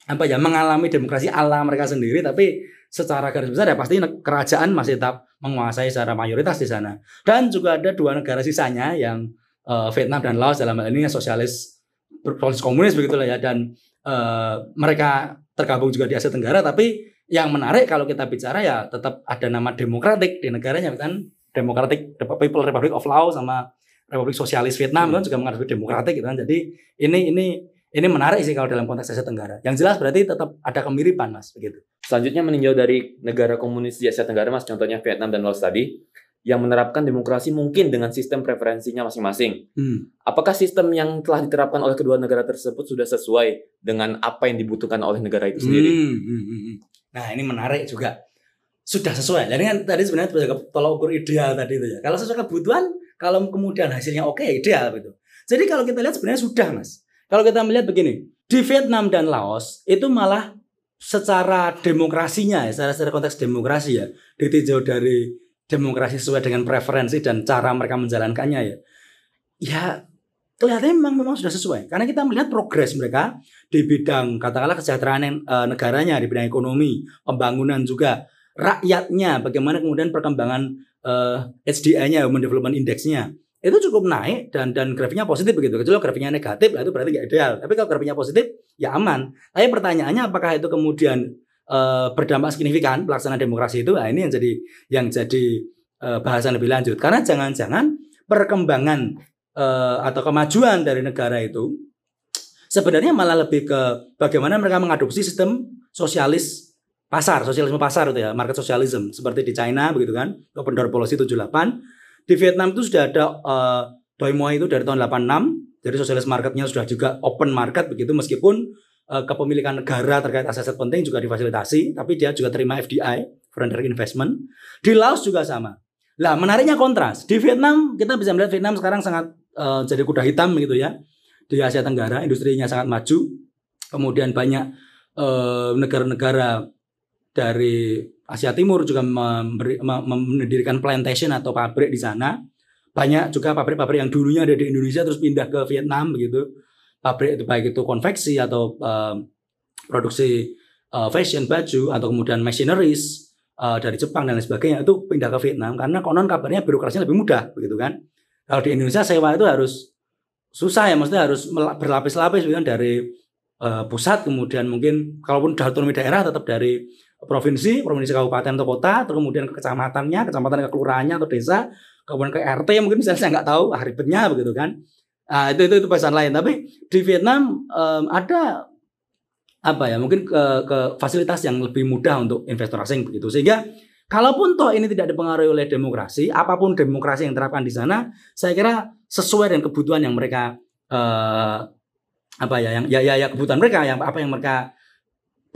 Speaker 2: apa ya mengalami demokrasi ala mereka sendiri tapi secara garis besar ya pasti kerajaan masih tetap menguasai secara mayoritas di sana. Dan juga ada dua negara sisanya yang uh, Vietnam dan Laos dalam hal ini sosialis berpolis komunis begitulah ya dan uh, mereka tergabung juga di Asia Tenggara tapi yang menarik kalau kita bicara ya tetap ada nama demokratik di negaranya kan? Demokratik People Republic of Laos sama Republik Sosialis Vietnam hmm. kan juga mengatakan demokratik gitu kan. Jadi ini ini ini menarik sih kalau dalam konteks Asia Tenggara. Yang jelas berarti tetap ada kemiripan, Mas, begitu.
Speaker 1: Selanjutnya meninjau dari negara komunis di Asia Tenggara, Mas, contohnya Vietnam dan Laos tadi, yang menerapkan demokrasi mungkin dengan sistem preferensinya masing-masing. Hmm. Apakah sistem yang telah diterapkan oleh kedua negara tersebut sudah sesuai dengan apa yang dibutuhkan oleh negara itu sendiri? Hmm.
Speaker 2: Hmm. hmm, hmm. Nah, ini menarik juga. Sudah sesuai. Jadi kan tadi sebenarnya tolak ukur ideal tadi itu ya. Kalau sesuai kebutuhan, kalau kemudian hasilnya oke, okay, ideal gitu. Jadi kalau kita lihat sebenarnya sudah, Mas. Kalau kita melihat begini, di Vietnam dan Laos itu malah secara demokrasinya ya, secara, secara konteks demokrasi ya, ditinjau dari demokrasi sesuai dengan preferensi dan cara mereka menjalankannya ya. Ya kelihatannya memang memang sudah sesuai karena kita melihat progres mereka di bidang katakanlah kesejahteraan e, negaranya di bidang ekonomi, pembangunan juga rakyatnya, bagaimana kemudian perkembangan e, HDI-nya, Human Development Index-nya itu cukup naik dan dan grafiknya positif begitu. Kecuali grafiknya negatif itu berarti nggak ideal. Tapi kalau grafiknya positif ya aman. Tapi pertanyaannya apakah itu kemudian e, berdampak signifikan pelaksanaan demokrasi itu? Nah, ini yang jadi yang jadi e, bahasan lebih lanjut. Karena jangan-jangan perkembangan e, atau kemajuan dari negara itu sebenarnya malah lebih ke bagaimana mereka mengadopsi sistem sosialis pasar, sosialisme pasar itu ya, market socialism seperti di China begitu kan, Open Door Policy 78 di Vietnam itu sudah ada uh, Doi Moi itu dari tahun 86. Jadi sosialis marketnya sudah juga open market begitu meskipun uh, kepemilikan negara terkait aset-aset penting juga difasilitasi, tapi dia juga terima FDI, Foreign Direct Investment. Di Laos juga sama. Lah, menariknya kontras. Di Vietnam kita bisa melihat Vietnam sekarang sangat uh, jadi kuda hitam gitu ya. Di Asia Tenggara industrinya sangat maju. Kemudian banyak negara-negara uh, dari Asia Timur juga memberi, mendirikan plantation atau pabrik di sana. Banyak juga pabrik-pabrik yang dulunya ada di Indonesia terus pindah ke Vietnam begitu. Pabrik itu baik itu konveksi atau uh, produksi uh, fashion baju atau kemudian machineries uh, dari Jepang dan lain sebagainya itu pindah ke Vietnam karena konon kabarnya birokrasinya lebih mudah begitu kan. Kalau di Indonesia sewa itu harus susah ya maksudnya harus berlapis-lapis kan dari uh, pusat kemudian mungkin kalaupun otonomi daerah tetap dari provinsi, provinsi kabupaten atau kota, atau kemudian ke kecamatannya, kecamatan ke kelurahannya atau desa, kemudian ke RT mungkin misalnya saya nggak tahu ah, ribetnya begitu kan. Nah, itu itu itu pesan lain. Tapi di Vietnam um, ada apa ya mungkin ke, ke fasilitas yang lebih mudah untuk investor asing begitu sehingga kalaupun toh ini tidak dipengaruhi oleh demokrasi apa pun demokrasi yang diterapkan di sana saya kira sesuai dengan kebutuhan yang mereka uh, apa ya yang ya, ya ya kebutuhan mereka yang apa yang mereka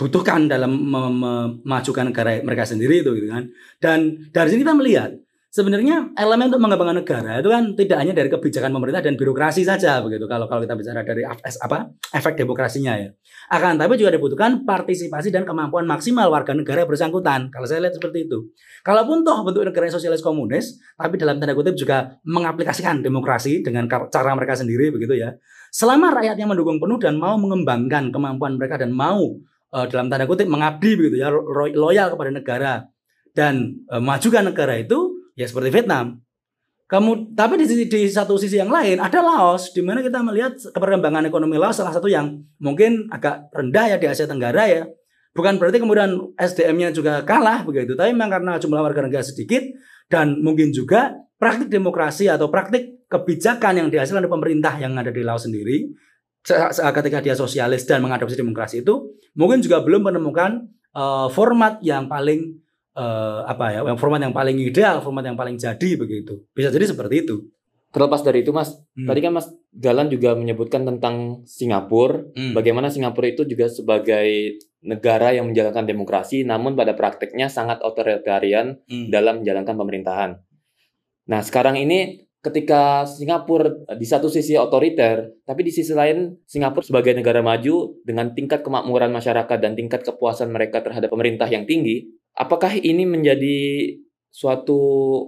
Speaker 2: butuhkan dalam memajukan negara mereka sendiri itu gitu kan. Dan dari sini kita melihat sebenarnya elemen untuk mengembangkan negara itu kan tidak hanya dari kebijakan pemerintah dan birokrasi saja begitu. Kalau kalau kita bicara dari apa efek demokrasinya ya. Akan tapi juga dibutuhkan partisipasi dan kemampuan maksimal warga negara bersangkutan. Kalau saya lihat seperti itu. Kalaupun toh bentuk negara sosialis komunis tapi dalam tanda kutip juga mengaplikasikan demokrasi dengan cara mereka sendiri begitu ya. Selama rakyatnya mendukung penuh dan mau mengembangkan kemampuan mereka dan mau uh, dalam tanda kutip mengabdi begitu ya loyal kepada negara dan uh, majukan negara itu ya seperti Vietnam. Kamu tapi di, di satu sisi yang lain ada Laos di mana kita melihat perkembangan ekonomi Laos salah satu yang mungkin agak rendah ya di Asia Tenggara ya. Bukan berarti kemudian SDM-nya juga kalah begitu, tapi memang karena jumlah warga negara sedikit dan mungkin juga praktik demokrasi atau praktik kebijakan yang dihasilkan oleh pemerintah yang ada di Laos sendiri ketika dia sosialis dan mengadopsi demokrasi itu mungkin juga belum menemukan uh, format yang paling uh, apa ya, yang format yang paling ideal, format yang paling jadi begitu. Bisa jadi seperti itu.
Speaker 1: terlepas dari itu Mas,
Speaker 2: Hmm.
Speaker 1: tadi kan Mas Galan juga menyebutkan tentang Singapura,
Speaker 2: Hmm.
Speaker 1: bagaimana Singapura itu juga sebagai negara yang menjalankan demokrasi namun pada prakteknya sangat otoritarian
Speaker 2: Hmm.
Speaker 1: dalam menjalankan pemerintahan. Nah, sekarang ini ketika Singapura di satu sisi otoriter, tapi di sisi lain Singapura sebagai negara maju dengan tingkat kemakmuran masyarakat dan tingkat kepuasan mereka terhadap pemerintah yang tinggi, apakah ini menjadi suatu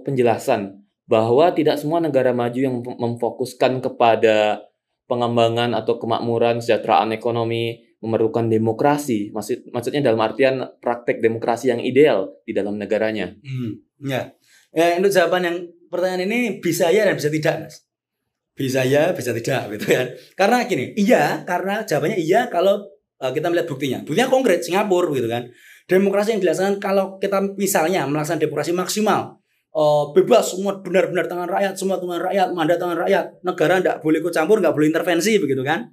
Speaker 1: penjelasan bahwa tidak semua negara maju yang mem- memfokuskan kepada pengembangan atau kemakmuran kesejahteraan ekonomi memerlukan demokrasi. Maksud maksudnya dalam artian praktek demokrasi yang ideal di dalam negaranya.
Speaker 2: Hmm, ya. Ya, untuk jawaban yang pertanyaan ini bisa ya dan bisa tidak, Mas. Bisa ya, bisa tidak gitu kan. Karena gini, iya, karena jawabannya iya kalau uh, kita melihat buktinya. Buktinya konkret Singapura gitu kan. Demokrasi yang dilaksanakan kalau kita misalnya melaksanakan demokrasi maksimal uh, bebas semua benar-benar tangan rakyat, semua tangan rakyat, mandat tangan rakyat, negara tidak boleh ikut campur, nggak boleh intervensi begitu kan.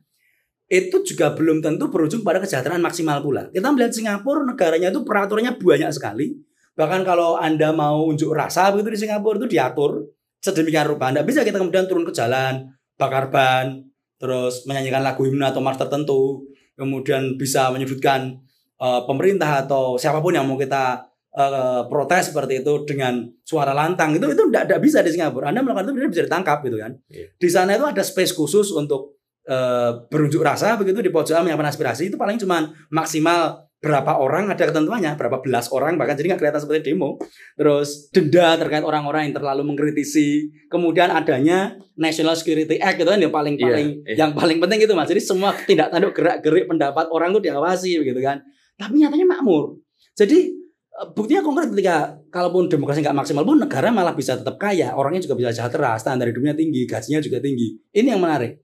Speaker 2: Itu juga belum tentu berujung pada kesejahteraan maksimal pula. Kita melihat Singapura negaranya itu peraturannya banyak sekali. Bahkan kalau Anda mau unjuk rasa begitu di Singapura itu diatur sedemikian rupa. Anda bisa kita kemudian turun ke jalan, bakar ban, terus menyanyikan lagu himne atau mars tertentu, kemudian bisa menyudutkan eh, pemerintah atau siapa pun yang mau kita eh, protes seperti itu dengan suara lantang itu itu tidak bisa di Singapura. Anda melakukan itu bisa ditangkap gitu kan.
Speaker 1: Iya.
Speaker 2: Di sana itu ada space khusus untuk eh, berunjuk rasa begitu di pojokan menyampaikan aspirasi itu paling cuma maksimal berapa orang ada ketentuannya berapa belas orang bahkan jadi nggak kelihatan seperti demo. Terus denda terkait orang-orang yang terlalu mengkritisi. Kemudian adanya National Security Act itu kan yang paling
Speaker 1: Iya,
Speaker 2: paling
Speaker 1: iya.
Speaker 2: yang paling penting itu mas. Jadi semua tindak tanduk gerak gerik pendapat orang itu diawasi begitu kan. Tapi nyatanya makmur. Jadi eh, buktinya konkret ketika kalaupun demokrasi nggak maksimal pun negara malah bisa tetap kaya. Orangnya juga bisa sejahtera standar hidupnya tinggi gajinya juga tinggi. Ini yang menarik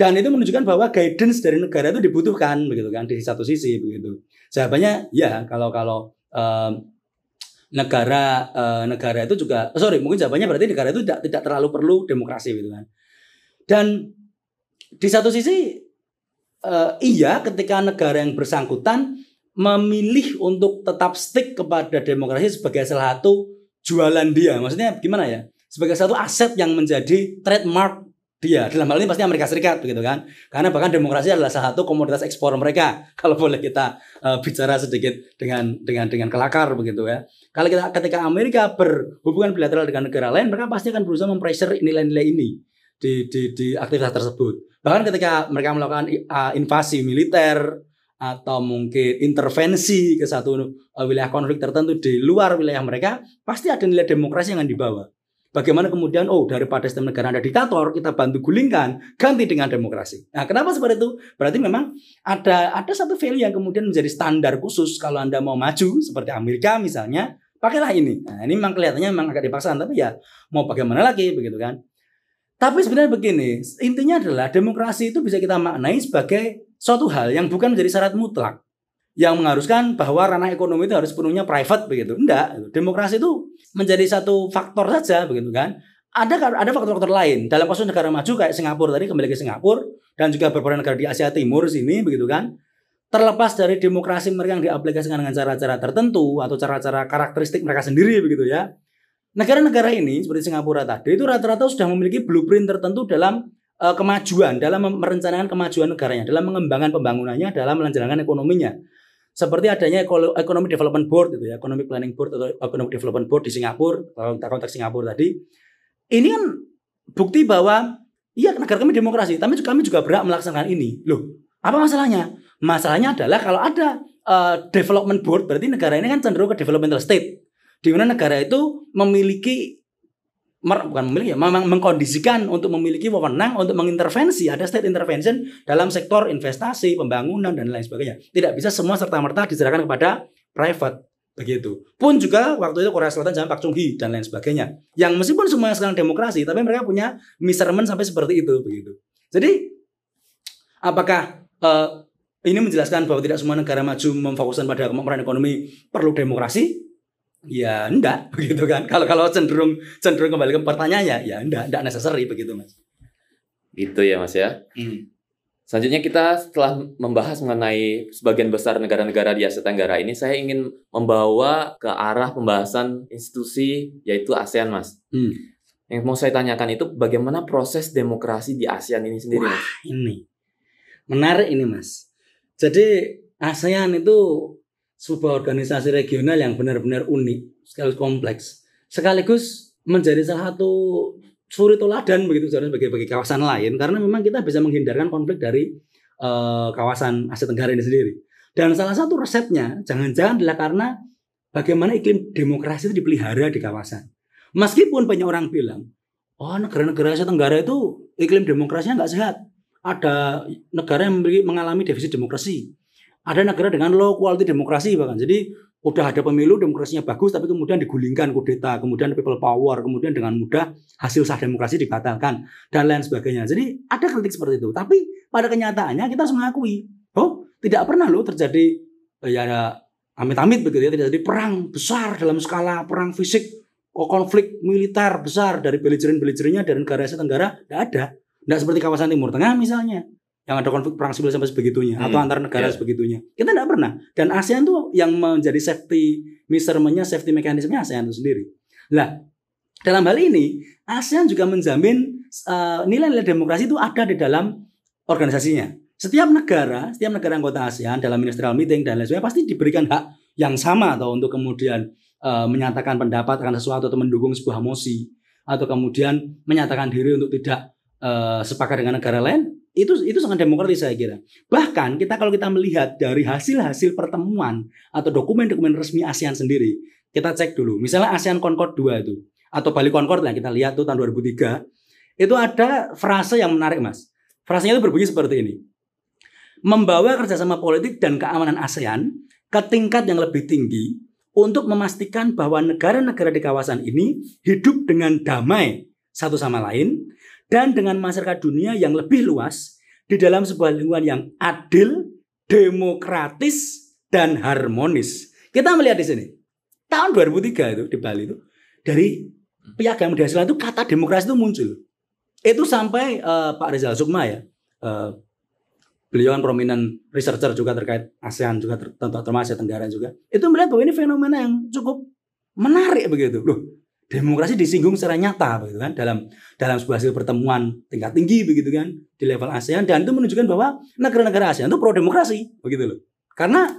Speaker 2: dan itu menunjukkan bahwa guidance dari negara itu dibutuhkan begitu kan di satu sisi begitu. Jawabannya ya kalau kalau em, negara eh, negara itu juga oh, sorry mungkin jawabannya berarti negara itu tidak tidak terlalu perlu demokrasi gitu kan. Dan di satu sisi eh, iya ketika negara yang bersangkutan memilih untuk tetap stick kepada demokrasi sebagai salah satu jualan dia. Maksudnya gimana ya? Sebagai satu aset yang menjadi trademark dia dalam hal ini pasti Amerika Serikat begitu kan? Karena bahkan demokrasi adalah salah satu komoditas ekspor mereka kalau boleh kita eh, bicara sedikit dengan dengan dengan kelakar begitu ya. Kalau kita ketika Amerika berhubungan bilateral dengan negara lain mereka pasti akan berusaha mempressure nilai-nilai ini di, di di aktivitas tersebut. Bahkan ketika mereka melakukan eh, invasi militer atau mungkin intervensi ke satu eh, wilayah konflik tertentu di luar wilayah mereka pasti ada nilai demokrasi yang akan dibawa Bagaimana kemudian oh daripada sistem negara ada diktator kita bantu gulingkan ganti dengan demokrasi. Nah kenapa seperti itu? Berarti memang ada ada satu value yang kemudian menjadi standar khusus kalau anda mau maju seperti Amerika misalnya pakailah ini. Nah ini memang kelihatannya memang agak dipaksakan tapi ya mau bagaimana lagi begitu kan? Tapi sebenarnya begini intinya adalah demokrasi itu bisa kita maknai sebagai suatu hal yang bukan menjadi syarat mutlak yang mengharuskan bahwa ranah ekonomi itu harus sepenuhnya private begitu. Enggak, demokrasi itu menjadi satu faktor saja begitu kan. Ada ada faktor-faktor lain. Dalam kasus negara maju kayak Singapura tadi kembali ke Singapura dan juga beberapa negara di Asia Timur sini begitu kan. Terlepas dari demokrasi mereka yang diaplikasikan dengan cara-cara tertentu atau cara-cara karakteristik mereka sendiri begitu ya. Negara-negara ini seperti Singapura tadi itu rata-rata sudah memiliki blueprint tertentu dalam eh, kemajuan, dalam merencanakan kemajuan negaranya, dalam mengembangkan pembangunannya, dalam melancarkan ekonominya seperti adanya Eco- Economic Development Board itu ya, Economic Planning Board atau Economic Development Board di Singapura, konteks Singapura tadi. Ini kan bukti bahwa iya negara kami demokrasi, tapi kami juga berhak melaksanakan ini. Loh, apa masalahnya? Masalahnya adalah kalau ada eh, development board berarti negara ini kan cenderung ke developmental state. Di mana negara itu memiliki mer- bukan memiliki ya, memang mengkondisikan untuk memiliki wewenang untuk mengintervensi ada state intervention dalam sektor investasi, pembangunan dan lain sebagainya. Tidak bisa semua serta merta diserahkan kepada private begitu. Pun juga waktu itu Korea Selatan zaman Pak Chung Hee dan lain sebagainya. Yang meskipun semuanya sekarang demokrasi, tapi mereka punya measurement sampai seperti itu begitu. Jadi apakah eh, ini menjelaskan bahwa tidak semua negara maju memfokuskan pada kemakmuran ekonomi perlu demokrasi? Ya enggak begitu kan. Kalau kalau cenderung cenderung kembali ke pertanyaannya ya enggak enggak necessary begitu Mas.
Speaker 1: Gitu ya Mas ya.
Speaker 2: Hmm.
Speaker 1: Selanjutnya kita setelah membahas mengenai sebagian besar negara-negara di Asia Tenggara ini, saya ingin membawa ke arah pembahasan institusi yaitu ASEAN, Mas.
Speaker 2: Hmm.
Speaker 1: Yang mau saya tanyakan itu bagaimana proses demokrasi di ASEAN ini sendiri,
Speaker 2: Wah,
Speaker 1: Mas?
Speaker 2: ini menarik ini mas. Jadi ASEAN itu sebuah organisasi regional yang benar-benar unik, sekaligus kompleks, sekaligus menjadi salah satu suri toladan begitu sebenarnya bagi kawasan lain karena memang kita bisa menghindarkan konflik dari eh, kawasan Asia Tenggara ini sendiri. Dan salah satu resepnya jangan-jangan adalah karena bagaimana iklim demokrasi itu dipelihara di kawasan. Meskipun banyak orang bilang, oh negara-negara Asia Tenggara itu iklim demokrasinya nggak sehat. Ada negara yang mengalami defisit demokrasi. Ada negara dengan low quality demokrasi bahkan. Jadi udah ada pemilu demokrasinya bagus tapi kemudian digulingkan kudeta, kemudian people power, kemudian dengan mudah hasil sah demokrasi dibatalkan dan lain sebagainya. Jadi ada kritik seperti itu. Tapi pada kenyataannya kita harus mengakui, oh tidak pernah loh terjadi eh, ya amit-amit begitu ya, tidak terjadi perang besar dalam skala perang fisik, konflik militer besar dari belijerin-belijerinnya dari negara Asia Tenggara, tidak ada. Tidak seperti kawasan Timur Tengah misalnya, yang ada konflik perang sipil sampai sebegitunya,
Speaker 1: Hmm,
Speaker 2: atau antar negara
Speaker 1: iya.
Speaker 2: sebegitunya. Kita tidak pernah. Dan ASEAN tuh yang menjadi safety measurement-nya, safety mekanismenya ASEAN itu sendiri. Lah, dalam hal ini ASEAN juga menjamin eh, nilai-nilai demokrasi itu ada di dalam organisasinya. Setiap negara, setiap negara anggota ASEAN dalam ministerial meeting dan lain sebagainya pasti diberikan hak yang sama atau untuk kemudian eh, menyatakan pendapat akan sesuatu atau mendukung sebuah mosi atau kemudian menyatakan diri untuk tidak eh, sepakat dengan negara lain itu itu sangat demokratis saya kira. Bahkan kita kalau kita melihat dari hasil-hasil pertemuan atau dokumen-dokumen resmi ASEAN sendiri, kita cek dulu. Misalnya ASEAN Concord 2 itu atau Bali Concord lah kita lihat tuh tahun 2003 itu ada frase yang menarik mas. Frasenya itu berbunyi seperti ini. Membawa kerjasama politik dan keamanan ASEAN ke tingkat yang lebih tinggi untuk memastikan bahwa negara-negara di kawasan ini hidup dengan damai satu sama lain dan dengan masyarakat dunia yang lebih luas di dalam sebuah lingkungan yang adil, demokratis, dan harmonis. Kita melihat di sini. Tahun 2003 itu di Bali itu dari piagam Dasar itu kata demokrasi itu muncul. Itu sampai eh, Pak Rizal Sukma ya. eh, beliau kan prominent researcher juga terkait ASEAN juga ter- ter- termasuk Asia Tenggara juga. Itu melihat bahwa ini fenomena yang cukup menarik begitu. Loh, demokrasi disinggung secara nyata begitu kan dalam dalam sebuah hasil pertemuan tingkat tinggi begitu kan di level ASEAN dan itu menunjukkan bahwa negara-negara ASEAN itu pro demokrasi begitu loh. Karena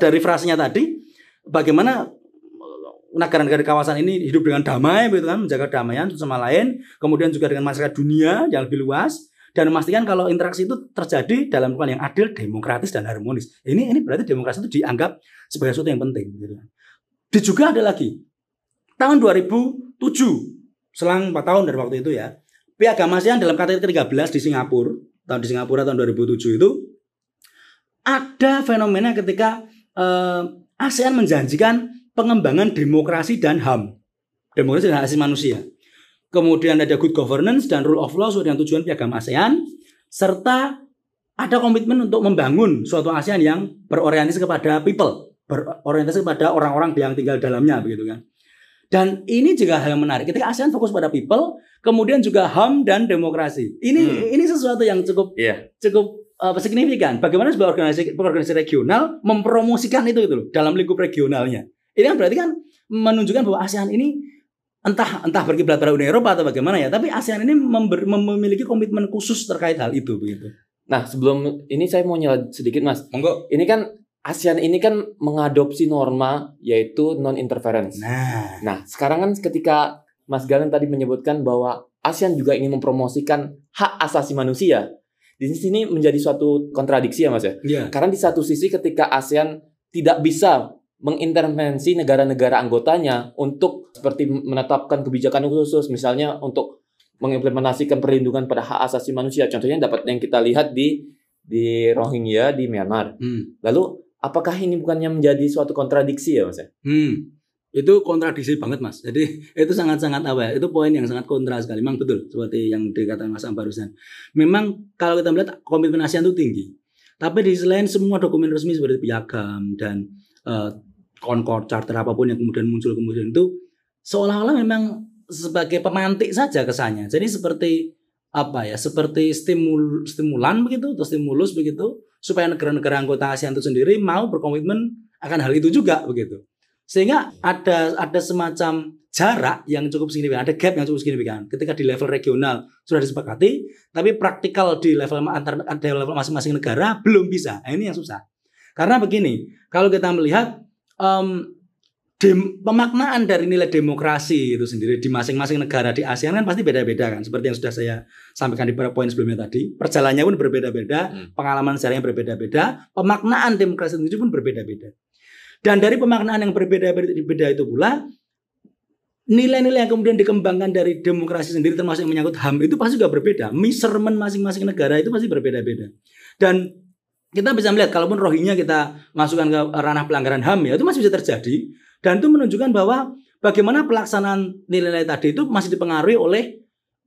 Speaker 2: dari frasenya tadi bagaimana eh, negara-negara kawasan ini hidup dengan damai begitu kan menjaga damaian sama lain kemudian juga dengan masyarakat dunia yang lebih luas dan memastikan kalau interaksi itu terjadi dalam lingkungan yang adil, demokratis dan harmonis. Ini ini berarti demokrasi itu dianggap sebagai sesuatu yang penting gitu juga ada lagi tahun 2007 selang 4 tahun dari waktu itu ya. Piagam ASEAN dalam KTT ke-13 di Singapura tahun di Singapura tahun 2007 itu ada fenomena ketika eh, ASEAN menjanjikan pengembangan demokrasi dan HAM demokrasi dan asasi manusia. Kemudian ada good governance dan rule of law sesuai dengan tujuan piagam ASEAN serta ada komitmen untuk membangun suatu ASEAN yang berorientasi kepada people berorientasi kepada orang-orang yang tinggal dalamnya begitu kan dan ini juga hal yang menarik. Ketika ASEAN fokus pada people, kemudian juga HAM dan demokrasi. Ini
Speaker 1: Hmm.
Speaker 2: ini sesuatu yang cukup
Speaker 1: Iya.
Speaker 2: cukup uh, signifikan. Bagaimana sebuah organisasi organisasi regional mempromosikan itu gitu loh dalam lingkup regionalnya. Ini kan berarti kan menunjukkan bahwa ASEAN ini entah entah berkiblat pada Uni Eropa atau bagaimana ya, tapi ASEAN ini member- mem- memiliki komitmen khusus terkait hal itu begitu.
Speaker 1: Nah, sebelum ini saya mau nyela sedikit, Mas.
Speaker 2: Monggo.
Speaker 1: Ini kan ASEAN ini kan mengadopsi norma yaitu non interference.
Speaker 2: Nah,
Speaker 1: Nah, sekarang kan ketika Mas Galen tadi menyebutkan bahwa ASEAN juga ingin mempromosikan hak asasi manusia. Di sini menjadi suatu kontradiksi ya, Mas ya.
Speaker 2: ya.
Speaker 1: Karena di satu sisi ketika ASEAN tidak bisa mengintervensi negara-negara anggotanya untuk seperti menetapkan kebijakan khusus misalnya untuk mengimplementasikan perlindungan pada hak asasi manusia. Contohnya dapat yang kita lihat di di Rohingya di Myanmar.
Speaker 2: Hmm.
Speaker 1: Lalu apakah ini bukannya menjadi suatu kontradiksi ya, Mas? ya?
Speaker 2: Hmm. Itu kontradiksi banget mas. Jadi itu sangat-sangat apa ya? Itu poin yang sangat kontra sekali. Memang betul seperti yang dikatakan Mas Am barusan. Memang kalau kita melihat komitmen ASEAN itu tinggi. Tapi di selain semua dokumen resmi seperti piagam dan eh, Concord Charter apa pun yang kemudian muncul kemudian itu seolah-olah memang sebagai pemantik saja kesannya. Jadi seperti apa ya? Seperti stimul stimulan begitu atau stimulus begitu supaya negara-negara anggota ASEAN itu sendiri mau berkomitmen akan hal itu juga begitu. Sehingga ada ada semacam jarak yang cukup signifikan, ada gap yang cukup signifikan. Ketika di level regional sudah disepakati, tapi praktikal di level antar di level masing-masing negara belum bisa. Nah, ini yang susah. Karena begini, kalau kita melihat um, dem, pemaknaan dari nilai demokrasi itu sendiri di masing-masing negara di ASEAN kan pasti beda-beda kan. Seperti yang sudah saya sampaikan di beberapa poin sebelumnya tadi, perjalanannya pun berbeda-beda, hmm. pengalaman sejarahnya berbeda-beda, pemaknaan demokrasi itu pun berbeda-beda. Dan dari pemaknaan yang berbeda-beda itu pula nilai-nilai yang kemudian dikembangkan dari demokrasi sendiri termasuk yang menyangkut HAM itu pasti juga berbeda. Measurement masing-masing negara itu pasti berbeda-beda. Dan kita bisa melihat kalaupun rohinya kita masukkan ke ranah pelanggaran HAM ya itu masih bisa terjadi dan itu menunjukkan bahwa bagaimana pelaksanaan nilai-nilai tadi itu masih dipengaruhi oleh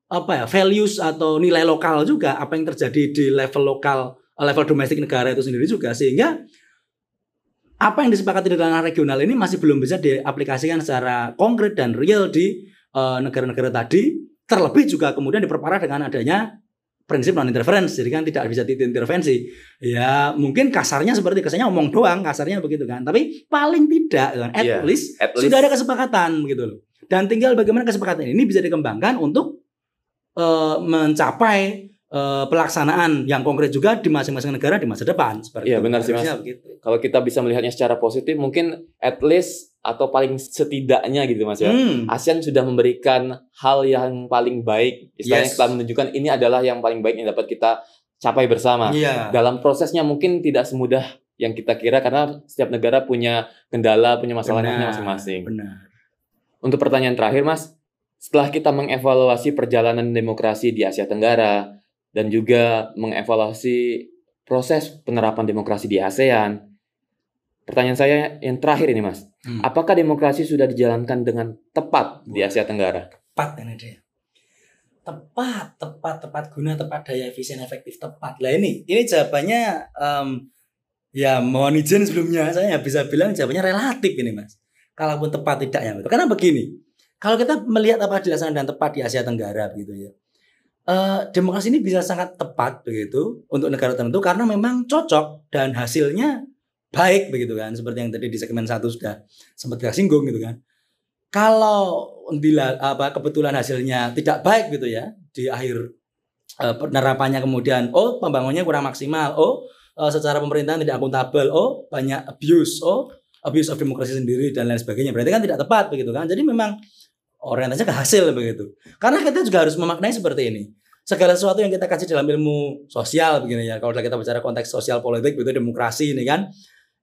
Speaker 2: apa ya values atau nilai lokal juga apa yang terjadi di level lokal level domestik negara itu sendiri juga sehingga apa yang disepakati di ranah regional ini masih belum bisa diaplikasikan secara konkret dan real di eh, negara-negara uh, tadi. Terlebih juga kemudian diperparah dengan adanya prinsip non interference jadi kan tidak bisa intervensi ya mungkin kasarnya seperti kesannya omong doang kasarnya begitu kan. Tapi paling tidak kan at, yeah, least, at least. sudah ada kesepakatan begitu loh. Dan tinggal bagaimana kesepakatan ini bisa dikembangkan untuk uh, mencapai uh, pelaksanaan yang konkret juga di masing-masing negara di masa depan
Speaker 1: seperti Iya benar sih Mas. Begitu. Kalau kita bisa melihatnya secara positif mungkin at least atau paling setidaknya gitu Mas ya. Hmm. ASEAN sudah memberikan hal yang paling baik. Istilahnya yes. kita menunjukkan ini adalah yang paling baik yang dapat kita capai bersama. Yeah. Dalam prosesnya mungkin tidak semudah yang kita kira karena setiap negara punya kendala, punya masalahnya masing-masing. Benar. Untuk pertanyaan terakhir Mas, setelah kita mengevaluasi perjalanan demokrasi di Asia Tenggara, dan juga mengevaluasi proses penerapan demokrasi di ASEAN. Pertanyaan saya yang terakhir ini, Mas. Hmm. Apakah demokrasi sudah dijalankan dengan tepat di Asia Tenggara?
Speaker 2: Tepat ini dia. Tepat, tepat, tepat guna, tepat daya, efisien, efektif, tepat. Lah ini, ini jawabannya um, ya mohon izin sebelumnya saya bisa bilang jawabannya relatif ini, Mas. Kalaupun tepat tidak ya. Karena begini, kalau kita melihat apa dilaksanakan dan tepat di Asia Tenggara begitu ya uh, demokrasi ini bisa sangat tepat begitu untuk negara tertentu karena memang cocok dan hasilnya baik begitu kan seperti yang tadi di segmen satu sudah sempat kita singgung gitu kan kalau bila apa kebetulan hasilnya tidak baik gitu ya di akhir uh, penerapannya kemudian oh pembangunnya kurang maksimal oh uh, secara pemerintahan tidak akuntabel oh banyak abuse oh abuse of demokrasi sendiri dan lain sebagainya berarti kan tidak tepat begitu kan jadi memang orientasinya ke hasil begitu. Karena kita juga harus memaknai seperti ini. Segala sesuatu yang kita kasih dalam ilmu sosial begini ya. Kalau kita bicara konteks sosial politik begitu demokrasi ini kan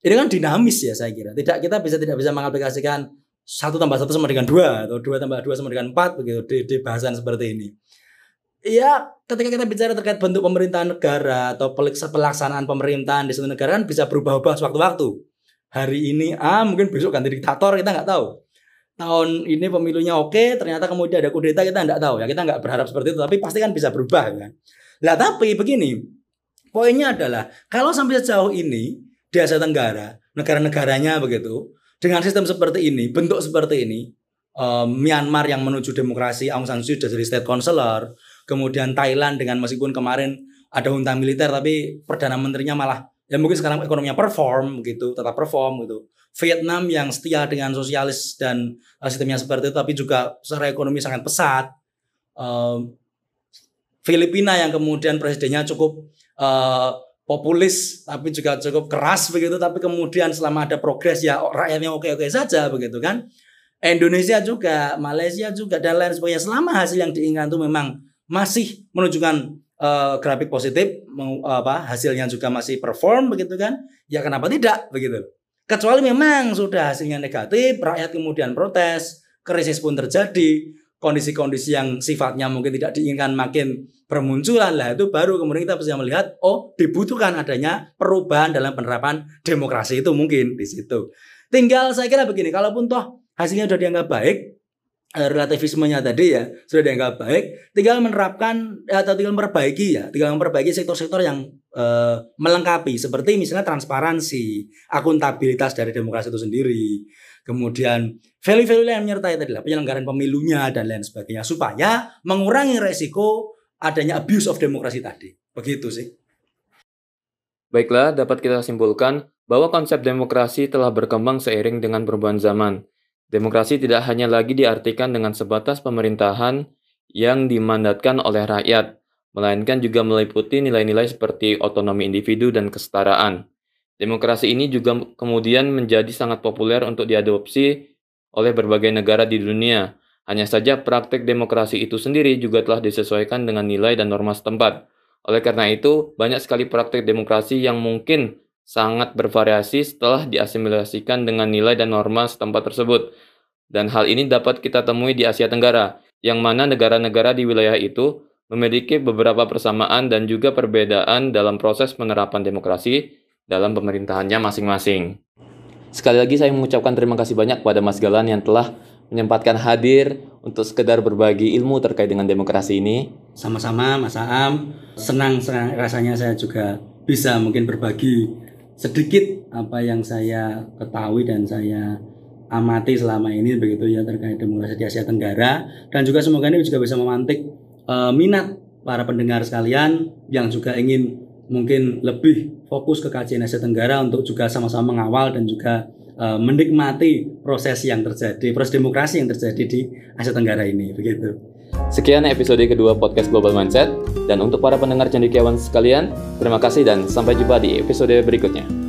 Speaker 2: ini kan dinamis ya saya kira. Tidak kita bisa tidak bisa mengaplikasikan satu tambah satu sama dengan dua atau dua tambah dua sama dengan empat begitu di, di bahasan seperti ini. Ya, ketika kita bicara terkait bentuk pemerintahan negara atau pelaksanaan pemerintahan di suatu negara kan bisa berubah-ubah sewaktu-waktu. Hari ini A, mungkin besok ganti diktator kita nggak tahu tahun ini pemilunya oke, ternyata kemudian ada kudeta kita nggak tahu ya, kita nggak berharap seperti itu, tapi pasti kan bisa berubah kan. Lah tapi begini, poinnya adalah kalau sampai sejauh ini di Asia Tenggara, negara-negaranya begitu, dengan sistem seperti ini, bentuk seperti ini, um, Myanmar yang menuju demokrasi, Aung San Suu Kyi jadi state counselor, kemudian Thailand dengan meskipun kemarin ada junta militer tapi perdana menterinya malah ya mungkin sekarang ekonominya perform gitu, tetap perform gitu. Vietnam yang setia dengan sosialis dan uh, sistemnya seperti itu, tapi juga secara ekonomi sangat pesat. Uh, Filipina yang kemudian presidennya cukup uh, populis, tapi juga cukup keras begitu, tapi kemudian selama ada progres ya rakyatnya oke-oke saja begitu kan. Indonesia juga, Malaysia juga dan lain sebagainya. Selama hasil yang diinginkan itu memang masih menunjukkan uh, grafik positif, mau, apa hasilnya juga masih perform begitu kan? Ya kenapa tidak begitu? Kecuali memang sudah hasilnya negatif, rakyat kemudian protes, krisis pun terjadi, kondisi-kondisi yang sifatnya mungkin tidak diinginkan makin bermunculan lah itu baru kemudian kita bisa melihat oh dibutuhkan adanya perubahan dalam penerapan demokrasi itu mungkin di situ. Tinggal saya kira begini, kalaupun toh hasilnya sudah dianggap baik, Eh, relativismenya tadi ya sudah dianggap baik, tinggal menerapkan atau tinggal memperbaiki ya, tinggal memperbaiki sektor-sektor yang uh, melengkapi seperti misalnya transparansi, akuntabilitas dari demokrasi itu sendiri, kemudian value-value yang menyertai tadi lah penyelenggaraan pemilunya dan lain sebagainya supaya mengurangi resiko adanya abuse of demokrasi tadi. Begitu sih.
Speaker 1: Baiklah, dapat kita simpulkan bahwa konsep demokrasi telah berkembang seiring dengan perubahan zaman Demokrasi tidak hanya lagi diartikan dengan sebatas pemerintahan yang dimandatkan oleh rakyat, melainkan juga meliputi nilai-nilai seperti otonomi individu dan kesetaraan. Demokrasi ini juga kemudian menjadi sangat populer untuk diadopsi oleh berbagai negara di dunia. Hanya saja praktek demokrasi itu sendiri juga telah disesuaikan dengan nilai dan norma setempat. Oleh karena itu, banyak sekali praktek demokrasi yang mungkin sangat bervariasi setelah diasimilasikan dengan nilai dan norma setempat tersebut. Dan hal ini dapat kita temui di Asia Tenggara, yang mana negara-negara di wilayah itu memiliki beberapa persamaan dan juga perbedaan dalam proses penerapan demokrasi dalam pemerintahannya masing-masing. Sekali lagi saya mengucapkan terima kasih banyak kepada Mas Galan yang telah menyempatkan hadir untuk sekedar berbagi ilmu terkait dengan demokrasi ini.
Speaker 2: Sama-sama Mas Aam, senang, senang rasanya saya juga bisa mungkin berbagi sedikit apa yang saya ketahui dan saya amati selama ini begitu ya terkait demokrasi di Asia Tenggara dan juga semoga ini juga bisa memantik uh, minat para pendengar sekalian yang juga ingin mungkin lebih fokus ke kajian Asia Tenggara untuk juga sama-sama mengawal dan juga uh, menikmati proses yang terjadi proses demokrasi yang terjadi di Asia Tenggara ini begitu.
Speaker 1: Sekian episode kedua podcast Global Mindset dan untuk para pendengar cendekiawan sekalian, terima kasih dan sampai jumpa di episode berikutnya.